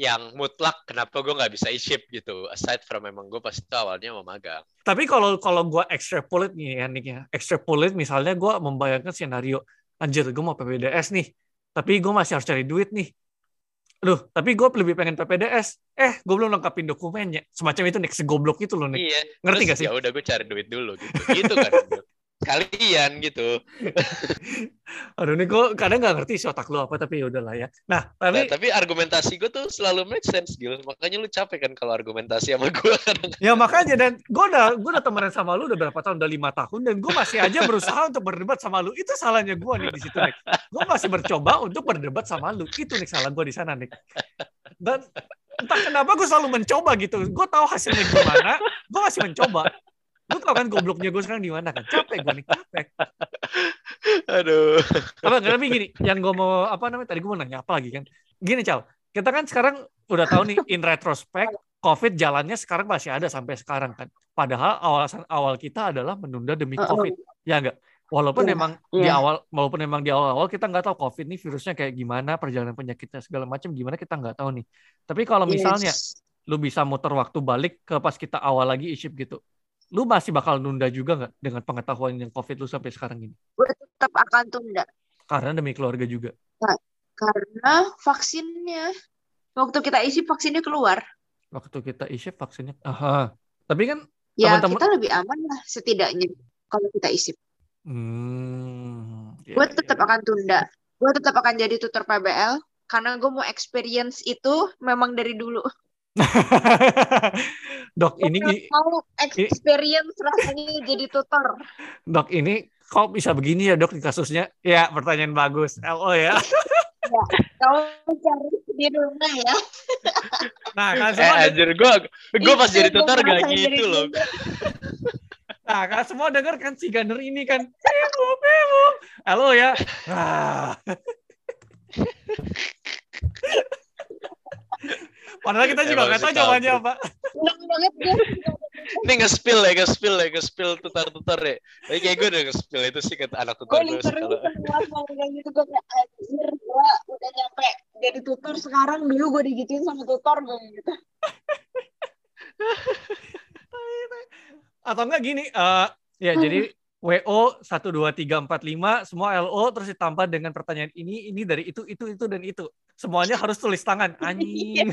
yang mutlak kenapa gue nggak bisa isip gitu aside from memang gue pas itu awalnya mau magang Tapi kalau kalau gue extrapolate nih ya Nick ya, extrapolate misalnya gue membayangkan skenario, anjir gue mau PPDS nih, tapi gue masih harus cari duit nih. Aduh, tapi gue lebih pengen PPDS. Eh, gue belum lengkapin dokumennya. Semacam itu Nick, segoblok itu loh Nick. iya Ngerti terus gak sih? ya udah gue cari duit dulu gitu gitu kan kalian gitu Aduh, nih gue kadang nggak ngerti isi otak lu apa, tapi ya udahlah ya. Nah, Nah, tapi tapi argumentasi gue tuh selalu make sense Gil makanya lu capek kan kalau argumentasi sama gue ya makanya dan gue udah gue udah temenan sama lu udah berapa tahun? Udah lima tahun dan gue masih aja berusaha untuk berdebat sama lu. Itu salahnya gue nih di situ Nick. Gue masih bercoba untuk berdebat sama lu. Itu nih salah gue di sana Nick. Dan entah kenapa gue selalu mencoba gitu. Gue tahu hasilnya gimana, gue masih mencoba. Lu tau kan gobloknya gue sekarang di mana kan? Capek gue nih, capek. aduh Apa nggak tapi gini, yang gue mau apa namanya tadi gue mau nanya apa lagi kan? Gini Cal, kita kan sekarang udah tahu nih in retrospect COVID jalannya sekarang masih ada sampai sekarang kan. Padahal alasan awal kita adalah menunda demi. COVID, ya enggak? Walaupun Iya, memang di iya. awal, walaupun memang di awal-awal kita nggak tahu COVID nih virusnya kayak gimana, perjalanan penyakitnya segala macam gimana kita nggak tahu nih. Tapi kalau misalnya Yes. lu bisa muter waktu balik ke pas kita awal lagi e-ship gitu, lu masih bakal nunda juga nggak dengan pengetahuan yang COVID lu sampai sekarang ini? gue tetap akan tunda. Karena demi keluarga juga. Karena vaksinnya waktu kita isi vaksinnya keluar. Waktu kita isi vaksinnya. Aha. Tapi kan Ya Teman-teman- kita lebih aman lah setidaknya kalau kita isi. hmm, ya, Gue ya. tetap akan tunda. Gue tetap akan jadi tutor PBL karena gue mau experience itu memang dari dulu. Dok, ini mau experience rasanya jadi tutor. Dok, ini kok bisa begini ya, Dok, di kasusnya? Ya, pertanyaan bagus. LO ya. Kamu cari di rumah ya. Nah, kan Eh semua anjir, gue gue pas Itu jadi tutor gak gitu loh. Nah, kan semua denger kan si Gunner ini kan. Pemu, pemu. Halo ya. Ah. Padahal kita juga nggak tahu jawabannya apa. Seneng banget gue. Ini nge-spill ya, nge-spill ya, nge-spill tutor-tutor ya. Tapi kayak gue udah nge-spill itu sih kata anak Gue tutor gue literally kalau kayak gitu. Gue kayak anjir gue udah nyampe jadi tutor sekarang. Dulu gue digituin sama tutor gue gitu. Atau enggak gini, eh ya jadi WO 1 2 3 4 5 semua LO terus ditambah dengan pertanyaan ini ini dari itu itu itu dan itu. Semuanya harus tulis tangan. Anjing.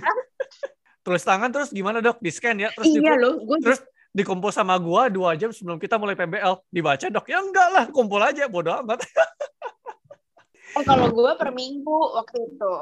tulis tangan terus gimana, Dok? Di-scan ya, terus Iya di- loh. Gue terus dikumpul sama gua dua jam sebelum kita mulai PBL dibaca dok ya enggak lah kumpul aja bodo amat eh, kalau gue per minggu waktu itu.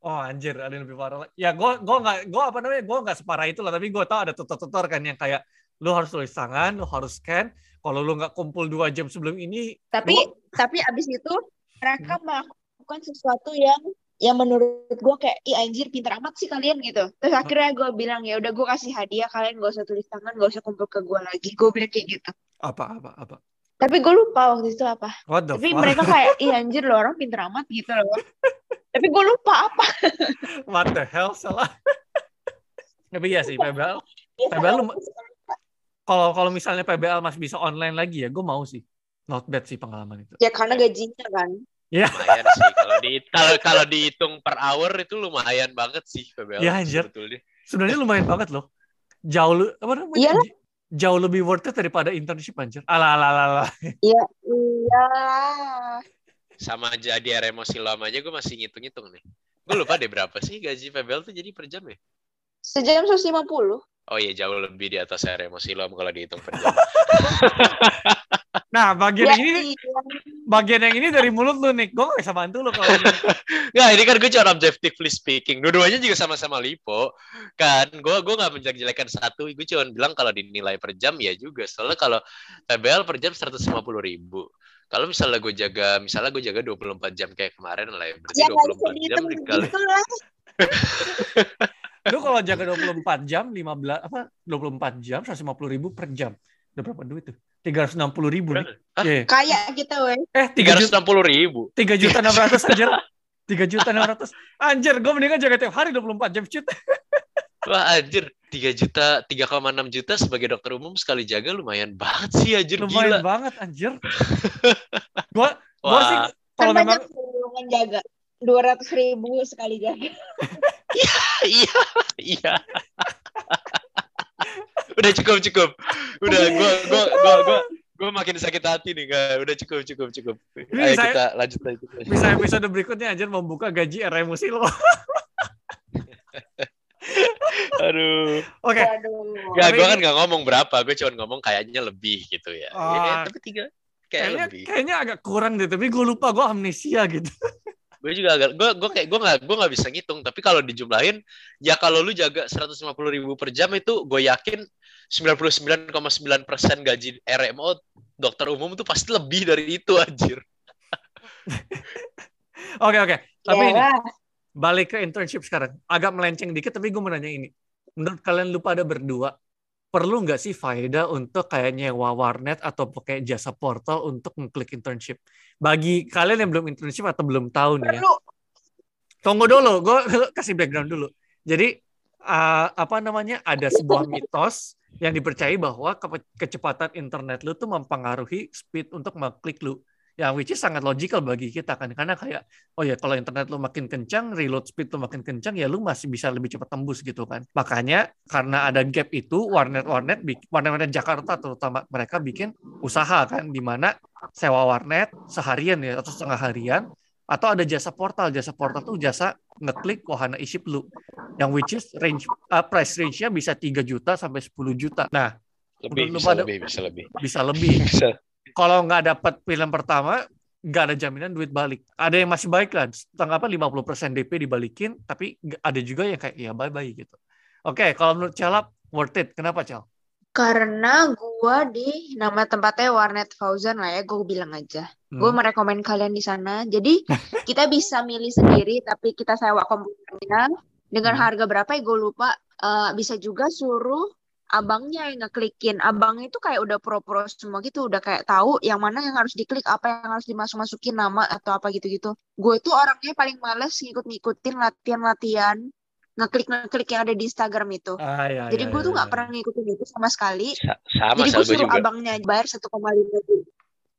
oh anjir ada yang lebih parah ya gua gua nggak gua apa namanya gua nggak separah itu lah tapi gua tahu ada tutor-tutor kan yang kayak lu harus tulis tangan lu harus scan kalau lu nggak kumpul dua jam sebelum ini Tapi Gua- tapi abis itu mereka melakukan sesuatu yang yang menurut gue kayak ih anjir pinter amat sih kalian gitu. Terus akhirnya gue bilang ya udah gue kasih hadiah kalian gak usah tulis tangan gak usah kumpul ke gue lagi. Gue bilang kayak gitu. apa apa apa Tapi gue lupa waktu itu apa. what the Tapi fuck mereka kayak ih anjir lo orang pinter amat gitu loh. Tapi gue lupa apa. what the hell salah tapi ya sih PBL PBL lu- kalau kalau misalnya PBL masih bisa online lagi ya gue mau sih not bad sih pengalaman itu Ya karena gajinya kan. Lumayan sih kalau di kalau kalau dihitung per hour itu lumayan banget sih PBL Ya, anjir. sebetulnya. sebenarnya lumayan banget loh. Jauh lu apa namanya? Iya J- Jauh lebih worth it daripada internship anjir. Alah alah alah. alah. Iya iya. Sama jadi RM silam aja gue masih ngitung-ngitung nih. Gue lupa deh berapa sih gaji PBL tuh jadi per jam ya? Sejam 150. Oh iya jauh lebih di atas RM silam kalau dihitung per jam. Nah, bagian Ya, yang ini iya. bagian yang ini dari mulut lu nih. Gue gak bisa bantu lu kalau ini. Nggak, ini kan gue cuma objectively speaking. Dua-duanya juga sama-sama lipo. Kan, gue gue nggak menjelek-jelekan satu. Gue cuma bilang kalau dinilai per jam ya juga. Soalnya kalau PBL per jam 150 ribu. Kalau misalnya gue jaga, misalnya gue jaga 24 jam kayak kemarin lah ya. Berarti Ya nggak bisa 24 jam dihitung dikali. gitu lah. Lu kalau jaga 24 jam 15 apa 24 jam 150 ribu per jam. Udah berapa duit tuh? 360 ribu nih. Hah? Iya. Kayak kita weh. Eh, 3 juta 360 ribu. 3 juta 600 anjir. 3 juta 600. Anjir, gue mendingan jaga tiap hari 24 jam cut. Wah anjir, 3 juta, 3,6 juta sebagai dokter umum sekali jaga lumayan banget sih anjir Lumayan gila. banget anjir. Gua gua sih Wah, kalau kan memang jaga. 200 ribu sekali jaga. iya, iya. Udah cukup cukup. Udah gua gua gua gua gua makin sakit hati nih, gak. Udah cukup cukup cukup. Ini Ayo saya- kita lanjut lagi. bisa episode berikutnya anjir membuka gaji RM lo. Aduh. Oke. Waduh. Gak, ini- kan gak ngomong berapa, gue cuma ngomong kayaknya lebih gitu ya. Oh. Ya, tapi tiga kayak Kayaknya lebih. kayaknya agak kurang deh, tapi gue lupa gue amnesia gitu. gue juga agak gue gue kayak gue nggak gue nggak bisa ngitung tapi kalau dijumlahin ya kalau lu jaga 150 ribu per jam itu gue yakin 99,9 persen gaji RMO dokter umum tuh pasti lebih dari itu anjir Oke oke. Tapi ini balik ke internship sekarang. Agak melenceng dikit, tapi gue mau nanya ini. Menurut kalian lu pada berdua, perlu nggak sih faedah untuk kayak nyewa warnet atau pakai jasa portal untuk ngeklik internship? Bagi kalian yang belum internship atau belum tahu nih ya. Tunggu dulu, gue kasih background dulu. Jadi uh, apa namanya ada sebuah mitos yang dipercayai bahwa ke- kecepatan internet lu tuh mempengaruhi speed untuk mengklik lu. Yang which is sangat logical bagi kita kan karena kayak oh ya kalau internet lu makin kencang, reload speed lu makin kencang ya lu masih bisa lebih cepat tembus gitu kan. Makanya karena ada gap itu warnet-warnet warnet-warnet Jakarta terutama mereka bikin usaha kan di mana sewa warnet seharian ya atau setengah harian Atau ada jasa portal. Jasa portal tuh jasa ngeklik wahana isi lu. Yang which is range uh, price range-nya bisa 3 juta sampai 10 juta. Nah, lebih bisa pada- lebih bisa lebih bisa lebih. bisa Kalau nggak dapat film pertama, nggak ada jaminan duit balik. Ada yang masih baik lah, setengah apa 50% DP dibalikin, tapi ada juga yang kayak ya bye-bye gitu. Oke, kalau menurut Calap, worth it. Kenapa, Cal? Karena gua di nama tempatnya Warnet Fauzan lah ya, gue bilang aja. Gue Hmm. merekomen kalian di sana. Jadi kita bisa milih sendiri, tapi kita sewa komputernya dengan Hmm. harga berapa ya gue lupa. Eh, bisa juga suruh abangnya yang ngeklikin. Abangnya itu kayak udah pro-pro semua gitu, udah kayak tahu yang mana yang harus diklik, apa yang harus dimasuk-masukin nama atau apa gitu-gitu. Gue tuh orangnya paling males ngikut-ngikutin latihan-latihan ngeklik-ngeklik yang ada di Instagram itu. Ah, ya, Jadi ya, gue ya, tuh nggak ya. pernah ngikutin itu sama sekali. Sa- sama Jadi gue suruh juga abangnya bayar 1,5 juta.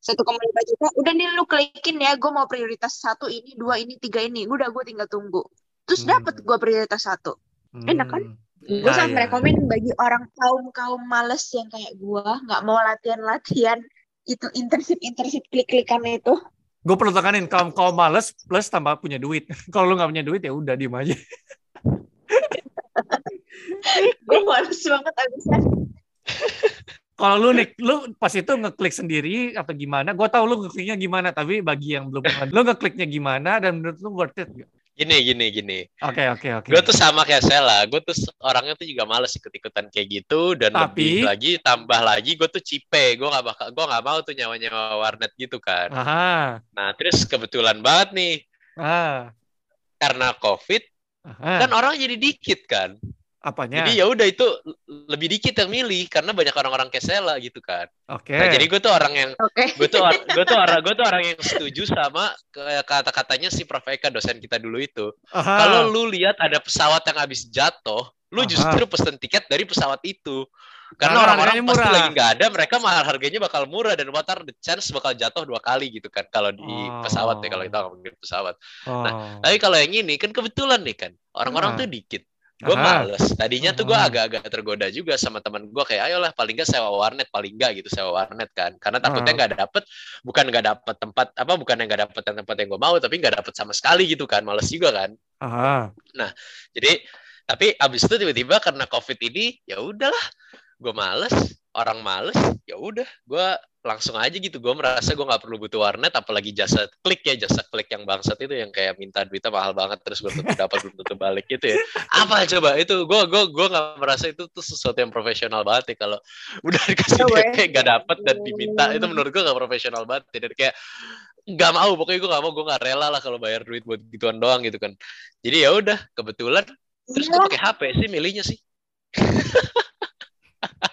1,5 juta. Udah nih lu klikin ya, gue mau prioritas satu ini, dua ini, tiga ini. Udah gue tinggal tunggu. Terus Hmm. dapet gue prioritas satu. enak kan? Hmm. Gue Ah, sangat iya. rekomen bagi orang kaum kaum males yang kayak gue, nggak mau latihan-latihan itu internship-internship klik-klikan itu. Gue perlu tekanin, kalau kau males plus tambah punya duit. kalau lu nggak punya duit ya udah diem aja. gue males banget abisnya. Kalau lu nih, lu pas itu ngeklik sendiri atau gimana? Gue tahu lu ngekliknya gimana, tapi bagi yang belum lu ngekliknya gimana dan menurut lu worth it nggak? Gini gini gini. Oke oke oke. gue tuh sama kayak Sela gue tuh orangnya tuh juga males ikut ikutan kayak gitu dan Tapi- lebih lagi tambah lagi gue tuh cipe gue nggak bakal gue nggak mau tuh nyawa nyawa warnet gitu kan. Aha, nah terus kebetulan banget nih. Ah, karena covid aha. kan orang jadi dikit kan Apanya? jadi ya udah itu lebih dikit yang milih karena banyak orang-orang kayak Sela gitu kan Oke. nah jadi gue tuh orang yang Oke. gue tuh or- gue tuh orang gue tuh orang yang setuju sama ke- kata-katanya si Prof Eka dosen kita dulu itu kalau lu lihat ada pesawat yang habis jatuh lu Aha. justru pesen tiket dari pesawat itu Karena orang-orang pasti murah. lagi nggak ada mereka mahal harganya bakal murah dan what are the chance bakal jatuh dua kali gitu kan kalau di Oh. pesawat ya kalau kita ngomongin pesawat Oh. tapi kalau yang ini kan kebetulan nih kan orang-orang Ah. tuh dikit gue males tadinya tuh gue agak-agak tergoda juga sama teman gue kayak ayolah paling nggak sewa warnet paling nggak gitu sewa warnet kan. Karena takutnya nggak dapet bukan nggak dapet tempat apa bukan yang nggak dapet yang tempat yang gue mau tapi nggak dapet sama sekali gitu kan males juga kan. Aha. jadi tapi abis itu tiba-tiba karena covid ini ya udahlah gue males orang males ya udah gue langsung aja gitu gue merasa gue nggak perlu butuh warnet apalagi jasa klik ya jasa klik yang bangsat itu yang kayak minta duitnya mahal banget terus belum tentu dapat belum tentu balik gitu ya apa coba itu gue gue gue nggak merasa itu tuh sesuatu yang profesional banget ya kalau udah dikasih ya. DP nggak dapet dan diminta itu menurut gue nggak profesional banget ya. dan kayak nggak mau pokoknya gue nggak mau gue nggak rela lah kalau bayar duit buat gituan doang gitu kan jadi ya udah kebetulan terus gue Iya. pakai HP sih milihnya sih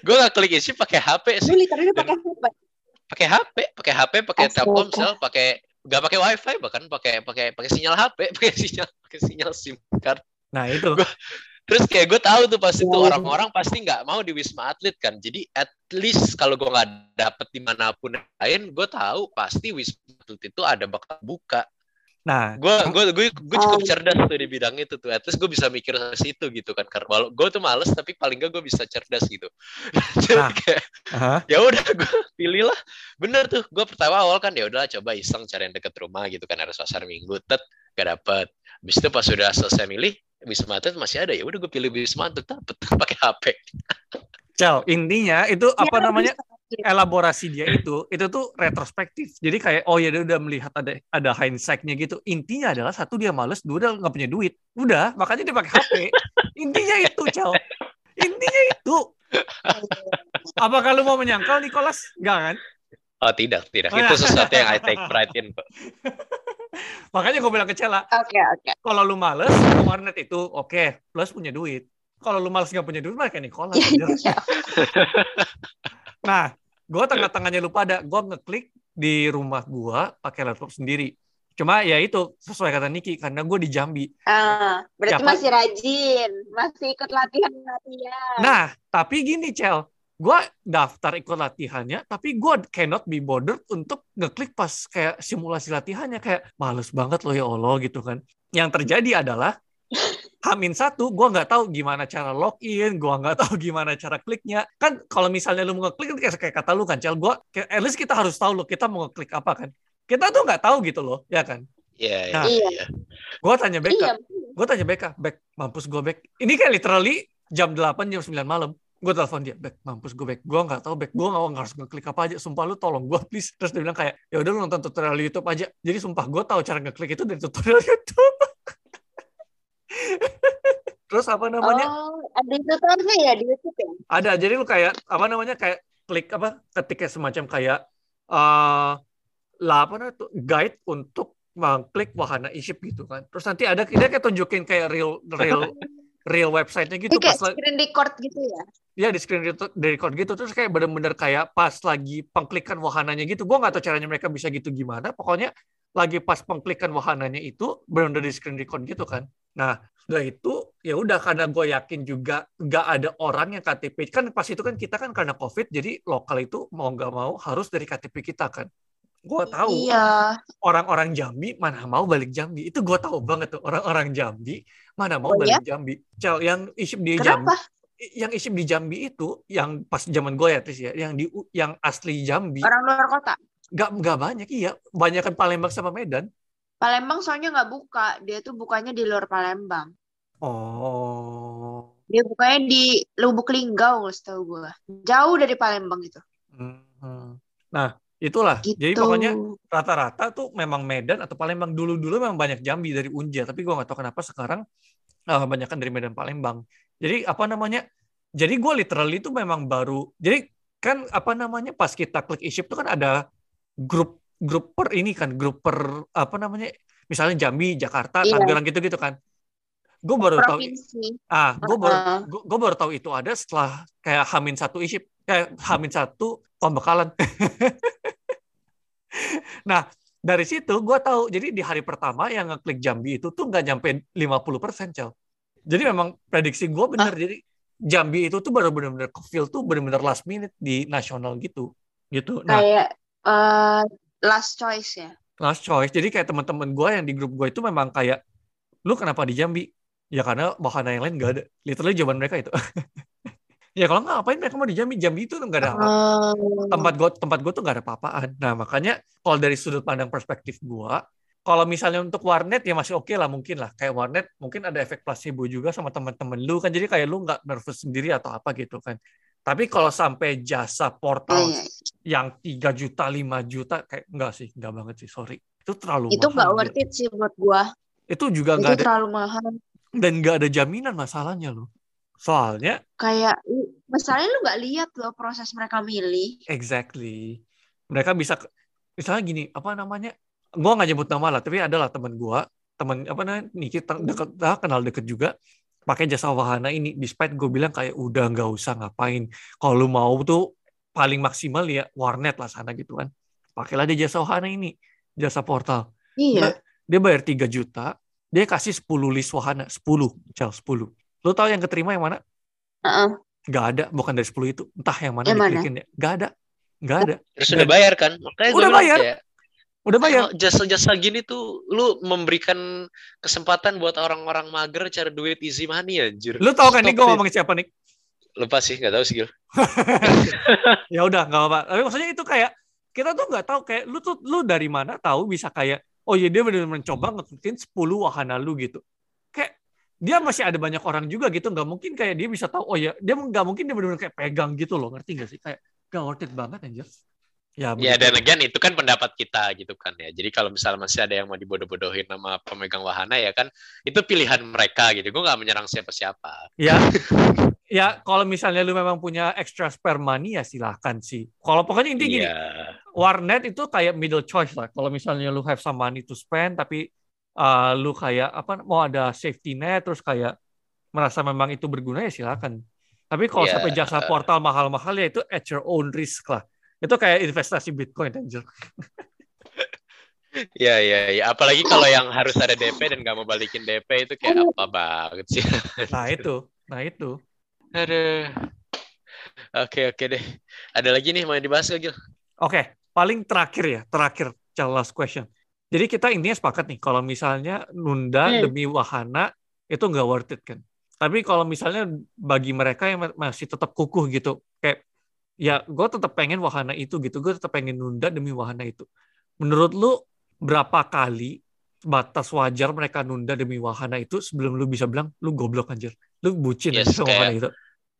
gue nggak klik isi pakai HP sih literally pakai apa? pakai HP pakai HP pakai. Telkomsel pakai nggak pakai WiFi bahkan pakai pakai pakai sinyal HP pakai sinyal pakai sinyal SIM card Nah itu. terus kayak gue tahu tuh pasti tuh Wow. orang-orang pasti nggak mau di wisma atlet kan jadi at least kalau gue nggak dapet di mana pun lain gue tahu pasti wisma atlet itu ada bakal buka Nah, gue gue gue gue cukup cerdas tuh di bidang itu tuh at least gue bisa mikir ke situ gitu kan karena walau gue tuh males tapi paling gak gue bisa cerdas gitu jadi Nah. kayak aha. ya udah gue pilih lah bener tuh gue pertama awal kan ya udah coba iseng cari yang deket rumah gitu kan harus pasar minggu tet gak dapet habis itu pas sudah selesai milih wisma atlet masih ada ya udah gue pilih wisma atlet dapet pakai hp Cel, intinya itu apa Ya, namanya? bisa. Elaborasi dia itu itu tuh retrospektif. Jadi kayak oh ya dia udah melihat ada ada hindsight-nya gitu. Intinya adalah satu dia males, dua dia nggak punya duit. Udah, makanya dia pakai HP. Intinya itu, Cel. Intinya itu. Apakah lu mau menyangkal Nicholas? Enggak kan? oh tidak tidak Oh, itu ya. sesuatu yang I take pride in Pak. Makanya gue bilang ke Cela, Oke, oke. kalau lu males ke warnet itu oke, plus punya duit. Kalau lu males nggak punya duit, mah kayak Nicholas. aja. Ya, Nah, gue tengah-tengahnya lupa ada, gue ngeklik di rumah gue pakai laptop sendiri. Cuma ya itu sesuai kata Niki karena gue di Jambi. Ah, berarti Siapa? masih rajin, masih ikut latihan-latihan. Nah, tapi gini Cel, gue daftar ikut latihannya, tapi gue cannot be bothered untuk ngeklik pas kayak simulasi latihannya kayak males banget loh ya Allah gitu kan. Yang terjadi adalah Hamin satu, gue nggak tahu gimana cara login, gue nggak tahu gimana cara kliknya. Kan kalau misalnya lu mau ngeklik, kan kayak, kayak kata lu kan, Cel, gue, at least kita harus tahu loh kita mau ngeklik apa kan. kita tuh nggak tahu gitu loh, ya kan? Iya, iya, Nah, Iya. iya. Gue tanya Iya. Beka, gue tanya Beka, Bek, mampus gue Bek. Ini kayak literally jam 8, jam 9 malam. Gue telepon dia, Bek, mampus gue Bek. Gue nggak tahu Bek, gue nggak harus ngeklik apa aja. Sumpah lu tolong gue please. Terus dia bilang kayak, ya udah lu nonton tutorial YouTube aja. Jadi sumpah gue tahu cara ngeklik itu dari tutorial YouTube. Terus apa namanya? Oh, ada tutorialnya ya di YouTube ya? Ada, jadi lu kayak apa namanya kayak klik apa ketiknya semacam kayak eh lah apa namanya tuh guide untuk mengklik wahana e-ship gitu kan. Terus nanti ada dia kayak tunjukin kayak real real real website-nya gitu kayak pas la- screen record gitu ya? ya di screen record, gitu terus kayak bener-bener kayak pas lagi pengklikan wahananya gitu. Gua nggak tahu caranya mereka bisa gitu gimana. Pokoknya lagi pas pengklikan wahananya itu bener-bener di screen record gitu kan. Nah, setelah itu ya udah karena gue yakin juga nggak ada orang yang KTP kan pas itu kan kita kan karena covid jadi lokal itu mau nggak mau harus dari KTP kita kan. Gue tahu Iya. orang-orang Jambi mana mau balik Jambi. Itu gue tahu banget tuh orang-orang Jambi mana mau Oh, balik Jambi. Cel yang isip di Jambi Kenapa? yang isip di Jambi itu yang pas zaman gue ya Tris ya yang di yang asli Jambi. Orang luar kota. nggak nggak banyak iya. Banyak kan Palembang sama Medan Palembang soalnya nggak buka. Dia tuh bukanya di luar Palembang. oh Dia bukanya di Lubuk Linggau, setahu gue. Jauh dari Palembang itu. Mhm. nah itulah Gitu. jadi pokoknya rata-rata tuh memang Medan atau Palembang dulu-dulu memang banyak Jambi dari Unja tapi gua nggak tahu kenapa sekarang uh, banyak dari Medan Palembang jadi apa namanya jadi gue literally itu memang baru jadi kan apa namanya pas kita klik e-ship tuh kan ada grup grup per ini kan grup per apa namanya misalnya Jambi Jakarta Iya. Tangerang gitu-gitu kan gue baru tahu Provinsi. Ah, gue baru Heeh. gue baru tahu itu ada setelah kayak Hamin satu isip, kayak Hamin satu pembekalan. nah, dari situ gue tahu. Jadi di hari pertama yang ngeklik Jambi itu tuh nggak nyampe 50% Cel. Jadi memang prediksi gue bener. Jadi Jambi itu tuh baru bener-bener ke-fill tuh bener-bener last minute di nasional gitu. Gitu. Nah, Kayak eh, last choice ya. last choice. Jadi kayak teman-teman gue yang di grup gue itu memang kayak, lu kenapa di Jambi? Ya karena wahana yang lain gak ada. Literally jawaban mereka itu. ya kalau nggak ngapain mereka mau di Jambi? Jambi itu nggak ada apa. Oh. Tempat gue tempat gue tuh nggak ada apa-apaan. Nah makanya kalau dari sudut pandang perspektif gue, kalau misalnya untuk warnet ya masih oke lah mungkin lah. Kayak warnet mungkin ada efek placebo juga sama teman-teman lu kan. Jadi kayak lu nggak nervous sendiri atau apa gitu kan. Tapi kalau sampai jasa portal Iya, iya. yang 3 juta, 5 juta, kayak enggak sih, enggak banget sih, sorry. Itu terlalu Itu mahal. nggak gila. worth it sih buat gua. Itu juga enggak ada, terlalu mahal. dan enggak ada jaminan masalahnya loh. Soalnya, Kayak misalnya lu nggak lihat loh proses mereka milih. exactly. Mereka bisa, misalnya gini, apa namanya, gua nggak nyebut nama lah, tapi adalah teman gua, teman, apa namanya, Niki, deket, ah, kenal deket juga, pakai jasa wahana ini, despite gue bilang kayak, udah nggak usah ngapain. Kalau lu mau tuh, paling maksimal ya warnet lah sana gitu kan. Pakailah dia jasa wahana ini, jasa portal. Iya. dia bayar 3 juta, dia kasih 10 list wahana, 10, Cel, 10. Lu tahu yang keterima yang mana? Heeh. Gak ada, bukan dari 10 itu. Entah yang mana Yang mana? ya. Gak ada. Gak ada. Terus udah bayar kan? Makanya Udah bayar. kayak, Udah bayar. jasa-jasa gini tuh lu memberikan kesempatan buat orang-orang mager cari duit easy money anjir. Lu tahu kan nih gue ngomongin siapa nih? Lupa sih, nggak tahu sih. Ya udah, gak apa-apa. Tapi maksudnya itu kayak, kita tuh nggak tahu kayak, lu tuh, lu dari mana tahu bisa kayak, oh iya dia benar-benar mencoba ngeklikin 10 wahana lu gitu. Kayak, dia masih ada banyak orang juga gitu, nggak mungkin kayak dia bisa tahu, oh ya, dia nggak mungkin dia benar-benar kayak pegang gitu loh, ngerti gak sih? Kayak, gak worth it banget anjir. Ya, Ya dan again itu kan pendapat kita gitu kan ya. Jadi kalau misalnya masih ada yang mau dibodoh-bodohin sama pemegang wahana ya kan itu pilihan mereka gitu. Gue nggak menyerang siapa-siapa. Ya, ya kalau misalnya lu memang punya extra spare money ya silahkan sih. Kalau pokoknya intinya gini, Iya. warnet itu kayak middle choice lah. Kalau misalnya lu have some money to spend, tapi uh, lu kayak apa mau ada safety net, terus kayak merasa memang itu berguna ya silakan. Tapi kalau Iya. sampai jasa portal mahal-mahal ya itu at your own risk lah. Itu kayak investasi Bitcoin anjir. Iya iya iya. Apalagi kalau yang harus ada DP dan nggak mau balikin DP itu kayak apa banget sih. Nah itu, nah itu. Aduh. Oke oke deh. Ada lagi nih mau dibahas gak Gil? Oke, paling terakhir ya, terakhir, last question. Jadi kita intinya sepakat nih, kalau misalnya nunda Hmm. demi wahana itu nggak worth it kan. Tapi kalau misalnya bagi mereka yang ma- masih tetap kukuh gitu, kayak ya gue tetap pengen wahana itu gitu, gue tetap pengen nunda demi wahana itu. menurut lu berapa kali batas wajar mereka nunda demi wahana itu sebelum lu bisa bilang lu goblok anjir. Lu bucin Yes, sama kayak- wahana itu.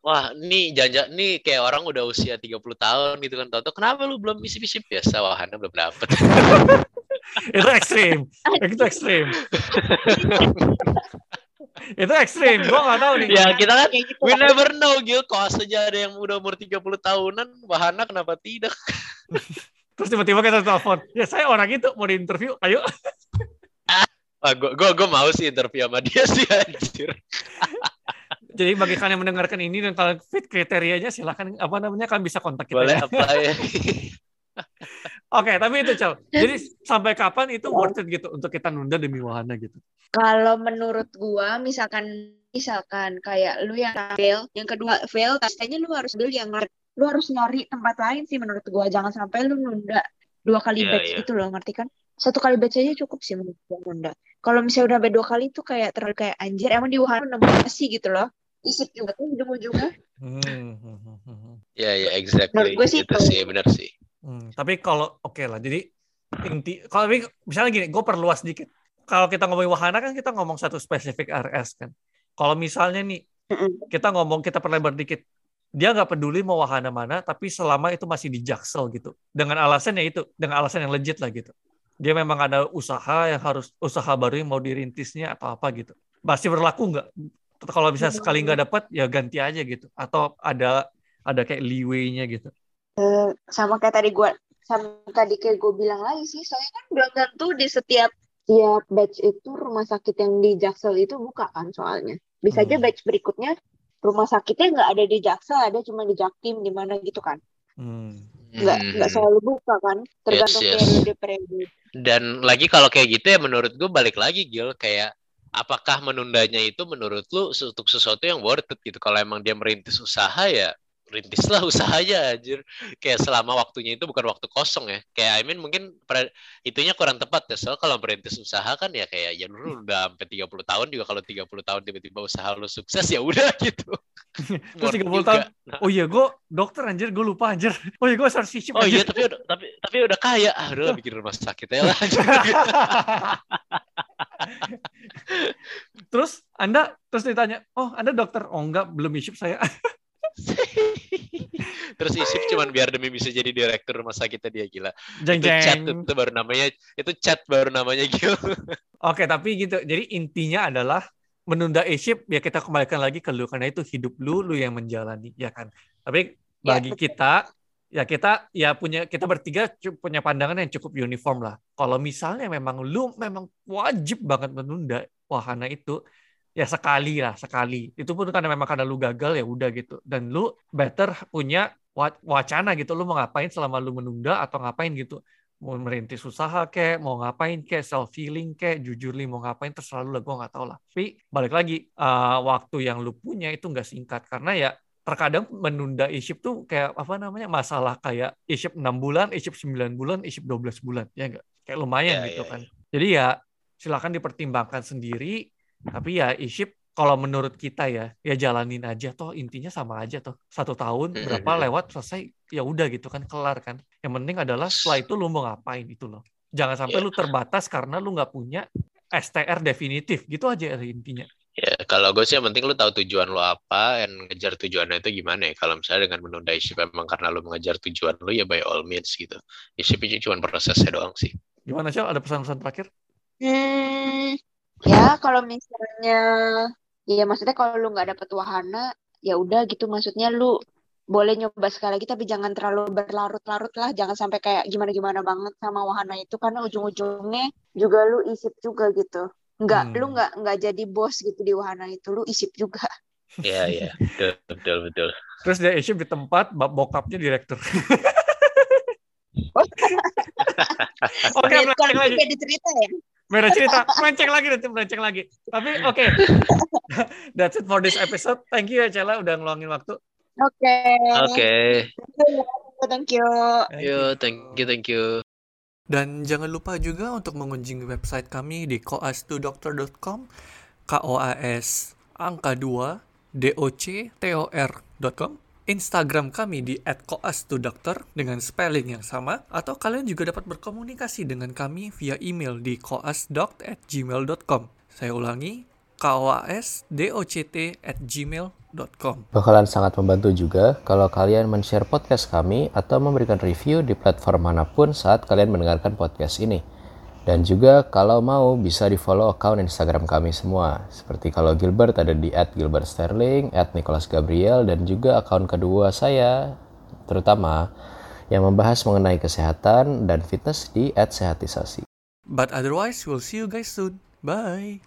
Wah, nih jajak nih kayak orang udah usia 30 tahun gitu kan. Toto, kenapa lu belum isi-isi biasa wahana belum dapet. itu ekstrim. itu ekstrim. itu ekstrim. Gua nggak tahu nih. ya kita kan Kayak gitu. we never know Gil. Koas aja ada yang udah umur 30 tahunan, wahana kenapa tidak? Terus tiba-tiba kita telepon. Ya saya orang itu mau di interview. Ayo. Wah, gua, gua, gua mau sih interview sama dia sih anjir. Jadi bagi kalian yang mendengarkan ini dan kalian fit kriterianya silahkan apa namanya kalian bisa kontak kita. Boleh ya. apply ya. Oke, tapi itu Cal. Jadi sampai kapan itu worth it gitu untuk kita nunda demi wahana gitu? Kalau menurut gua, misalkan misalkan kayak lu yang fail, yang kedua fail, pastinya lu harus beli yang. Lu harus nyari tempat lain sih menurut gua. Jangan sampai lu nunda dua kali Iya, batch iya. gitu loh, ngerti kan? Satu kali batch aja cukup sih menurut gua nunda. Kalau misalnya udah sampai dua kali itu kayak terlalu kayak anjir, emang di Wuhan nemu nasi gitu loh. Isip juga tuh ujung-ujungnya. Hmm, hmm, hmm, hmm, hmm. Ya, ya, exactly. Menurut gua sih Itu itu. sih, benar sih. Hmm, tapi kalau oke lah, jadi inti kalau misalnya gini, gue perluas dikit. Kalau kita ngomongin wahana kan kita ngomong satu spesifik RS kan. Kalau misalnya nih kita ngomong kita perlebar dikit, dia nggak peduli mau wahana mana, tapi selama itu masih di Jaksel gitu, dengan alasannya itu, dengan alasan yang legit lah gitu. Dia memang ada usaha yang harus usaha baru yang mau dirintisnya atau apa gitu. Masih berlaku nggak? Kalau bisa sekali nggak dapat ya ganti aja gitu, atau ada ada kayak leeway-nya gitu. Sama kayak tadi gua sama tadi kayak gue bilang lagi sih soalnya kan belum tentu di setiap tiap batch itu rumah sakit yang di Jaksel itu buka kan soalnya bisa aja Hmm. batch berikutnya rumah sakitnya nggak ada di Jaksel ada cuma di Jaktim di mana gitu kan Hmm. nggak nggak Hmm. selalu buka kan tergantung yes. periode periode Dan lagi kalau kayak gitu ya menurut gue balik lagi Gil kayak apakah menundanya itu menurut lu untuk sesuatu yang worth it gitu. Kalau emang dia merintis usaha ya rintislah usahanya anjir. Kayak selama waktunya itu bukan waktu kosong ya. Kayak I mean mungkin itunya kurang tepat ya. Soalnya kalau merintis usaha kan ya kayak ya dulu udah sampai 30 tahun juga kalau 30 tahun tiba-tiba usaha lu sukses ya udah gitu. Terus Worth 30 juga. tahun, oh iya gue dokter anjir, gue lupa anjir. Oh iya gue sisip Oh anjir. iya tapi udah tapi tapi udah kaya. Ah udah bikin rumah sakit ya lah. terus Anda terus ditanya, oh Anda dokter? Oh enggak, belum isip saya. Terus isip cuman biar demi bisa jadi direktur rumah sakitnya dia gila. jeng itu chat jeng. itu baru namanya itu chat baru namanya Gil. Oke, tapi gitu. Jadi intinya adalah menunda isip ya kita kembalikan lagi ke lu karena itu hidup lu, lu yang menjalani, ya kan. Tapi bagi betul. kita ya kita ya punya kita bertiga punya pandangan yang cukup uniform lah. Kalau misalnya memang lu memang wajib banget menunda wahana itu ya sekali lah sekali. Itu pun karena memang karena lu gagal ya udah gitu. Dan lu better punya wa- wacana gitu. Lu mau ngapain selama lu menunda atau ngapain gitu? Mau merintis usaha kek mau ngapain kek self healing kek jujur li mau ngapain terserah lu lah gue nggak tahu lah. Tapi balik lagi uh, waktu yang lu punya itu nggak singkat. Karena ya terkadang menunda isip tuh kayak apa namanya masalah kayak isip 6 bulan, isip 9 bulan, isip 12 bulan. Ya enggak kayak lumayan Ya, gitu ya, kan. Jadi ya silakan dipertimbangkan sendiri tapi ya isip kalau menurut kita ya ya jalanin aja toh intinya sama aja toh satu tahun berapa lewat selesai ya udah gitu kan kelar kan yang penting adalah setelah itu lu mau ngapain itu loh jangan sampai Iya. lu terbatas karena lu nggak punya STR definitif gitu aja intinya Ya, kalau gue sih yang penting lu tahu tujuan lu apa dan ngejar tujuannya itu gimana ya. Kalau misalnya dengan menunda isip emang karena lu mengejar tujuan lu ya by all means gitu. Isip itu cuma prosesnya doang sih. gimana sih ada pesan-pesan terakhir Hmm, ya kalau misalnya, ya maksudnya kalau lu nggak dapet wahana, ya udah gitu. Maksudnya lu boleh nyoba sekali lagi, tapi jangan terlalu berlarut-larut lah. Jangan sampai kayak gimana-gimana banget sama wahana itu, karena ujung-ujungnya juga lu isip juga gitu. Nggak, Hmm. lu nggak nggak jadi bos gitu di wahana itu, lu isip juga. Iya, iya. Betul, betul, betul. Terus dia isip di tempat bab- bokapnya direktur. Oke, melenceng kalau lagi. cerita ya. Beda cerita. Melenceng lagi nanti melenceng lagi. Tapi oke. That's it for this episode. Thank you ya Cela udah ngeluangin waktu. Oke. Oke. Thank you. Yo, thank you, thank you. Dan jangan lupa juga untuk mengunjungi website kami di koas2dokter.com K O A S angka 2 D O C T O R.com Instagram kami di @koas2dokter dengan spelling yang sama atau kalian juga dapat berkomunikasi dengan kami via email di koasdoct@gmail.com. Saya ulangi koasdoct@gmail.com. Bakalan sangat membantu juga kalau kalian men-share podcast kami atau memberikan review di platform mana pun saat kalian mendengarkan podcast ini. Dan juga kalau mau bisa di follow account Instagram kami semua. Seperti kalau Gilbert ada di @gilbertsterling, @nicholasgabriel dan juga akun kedua saya terutama yang membahas mengenai kesehatan dan fitness di @sehatisasi. But otherwise, we'll see you guys soon. Bye.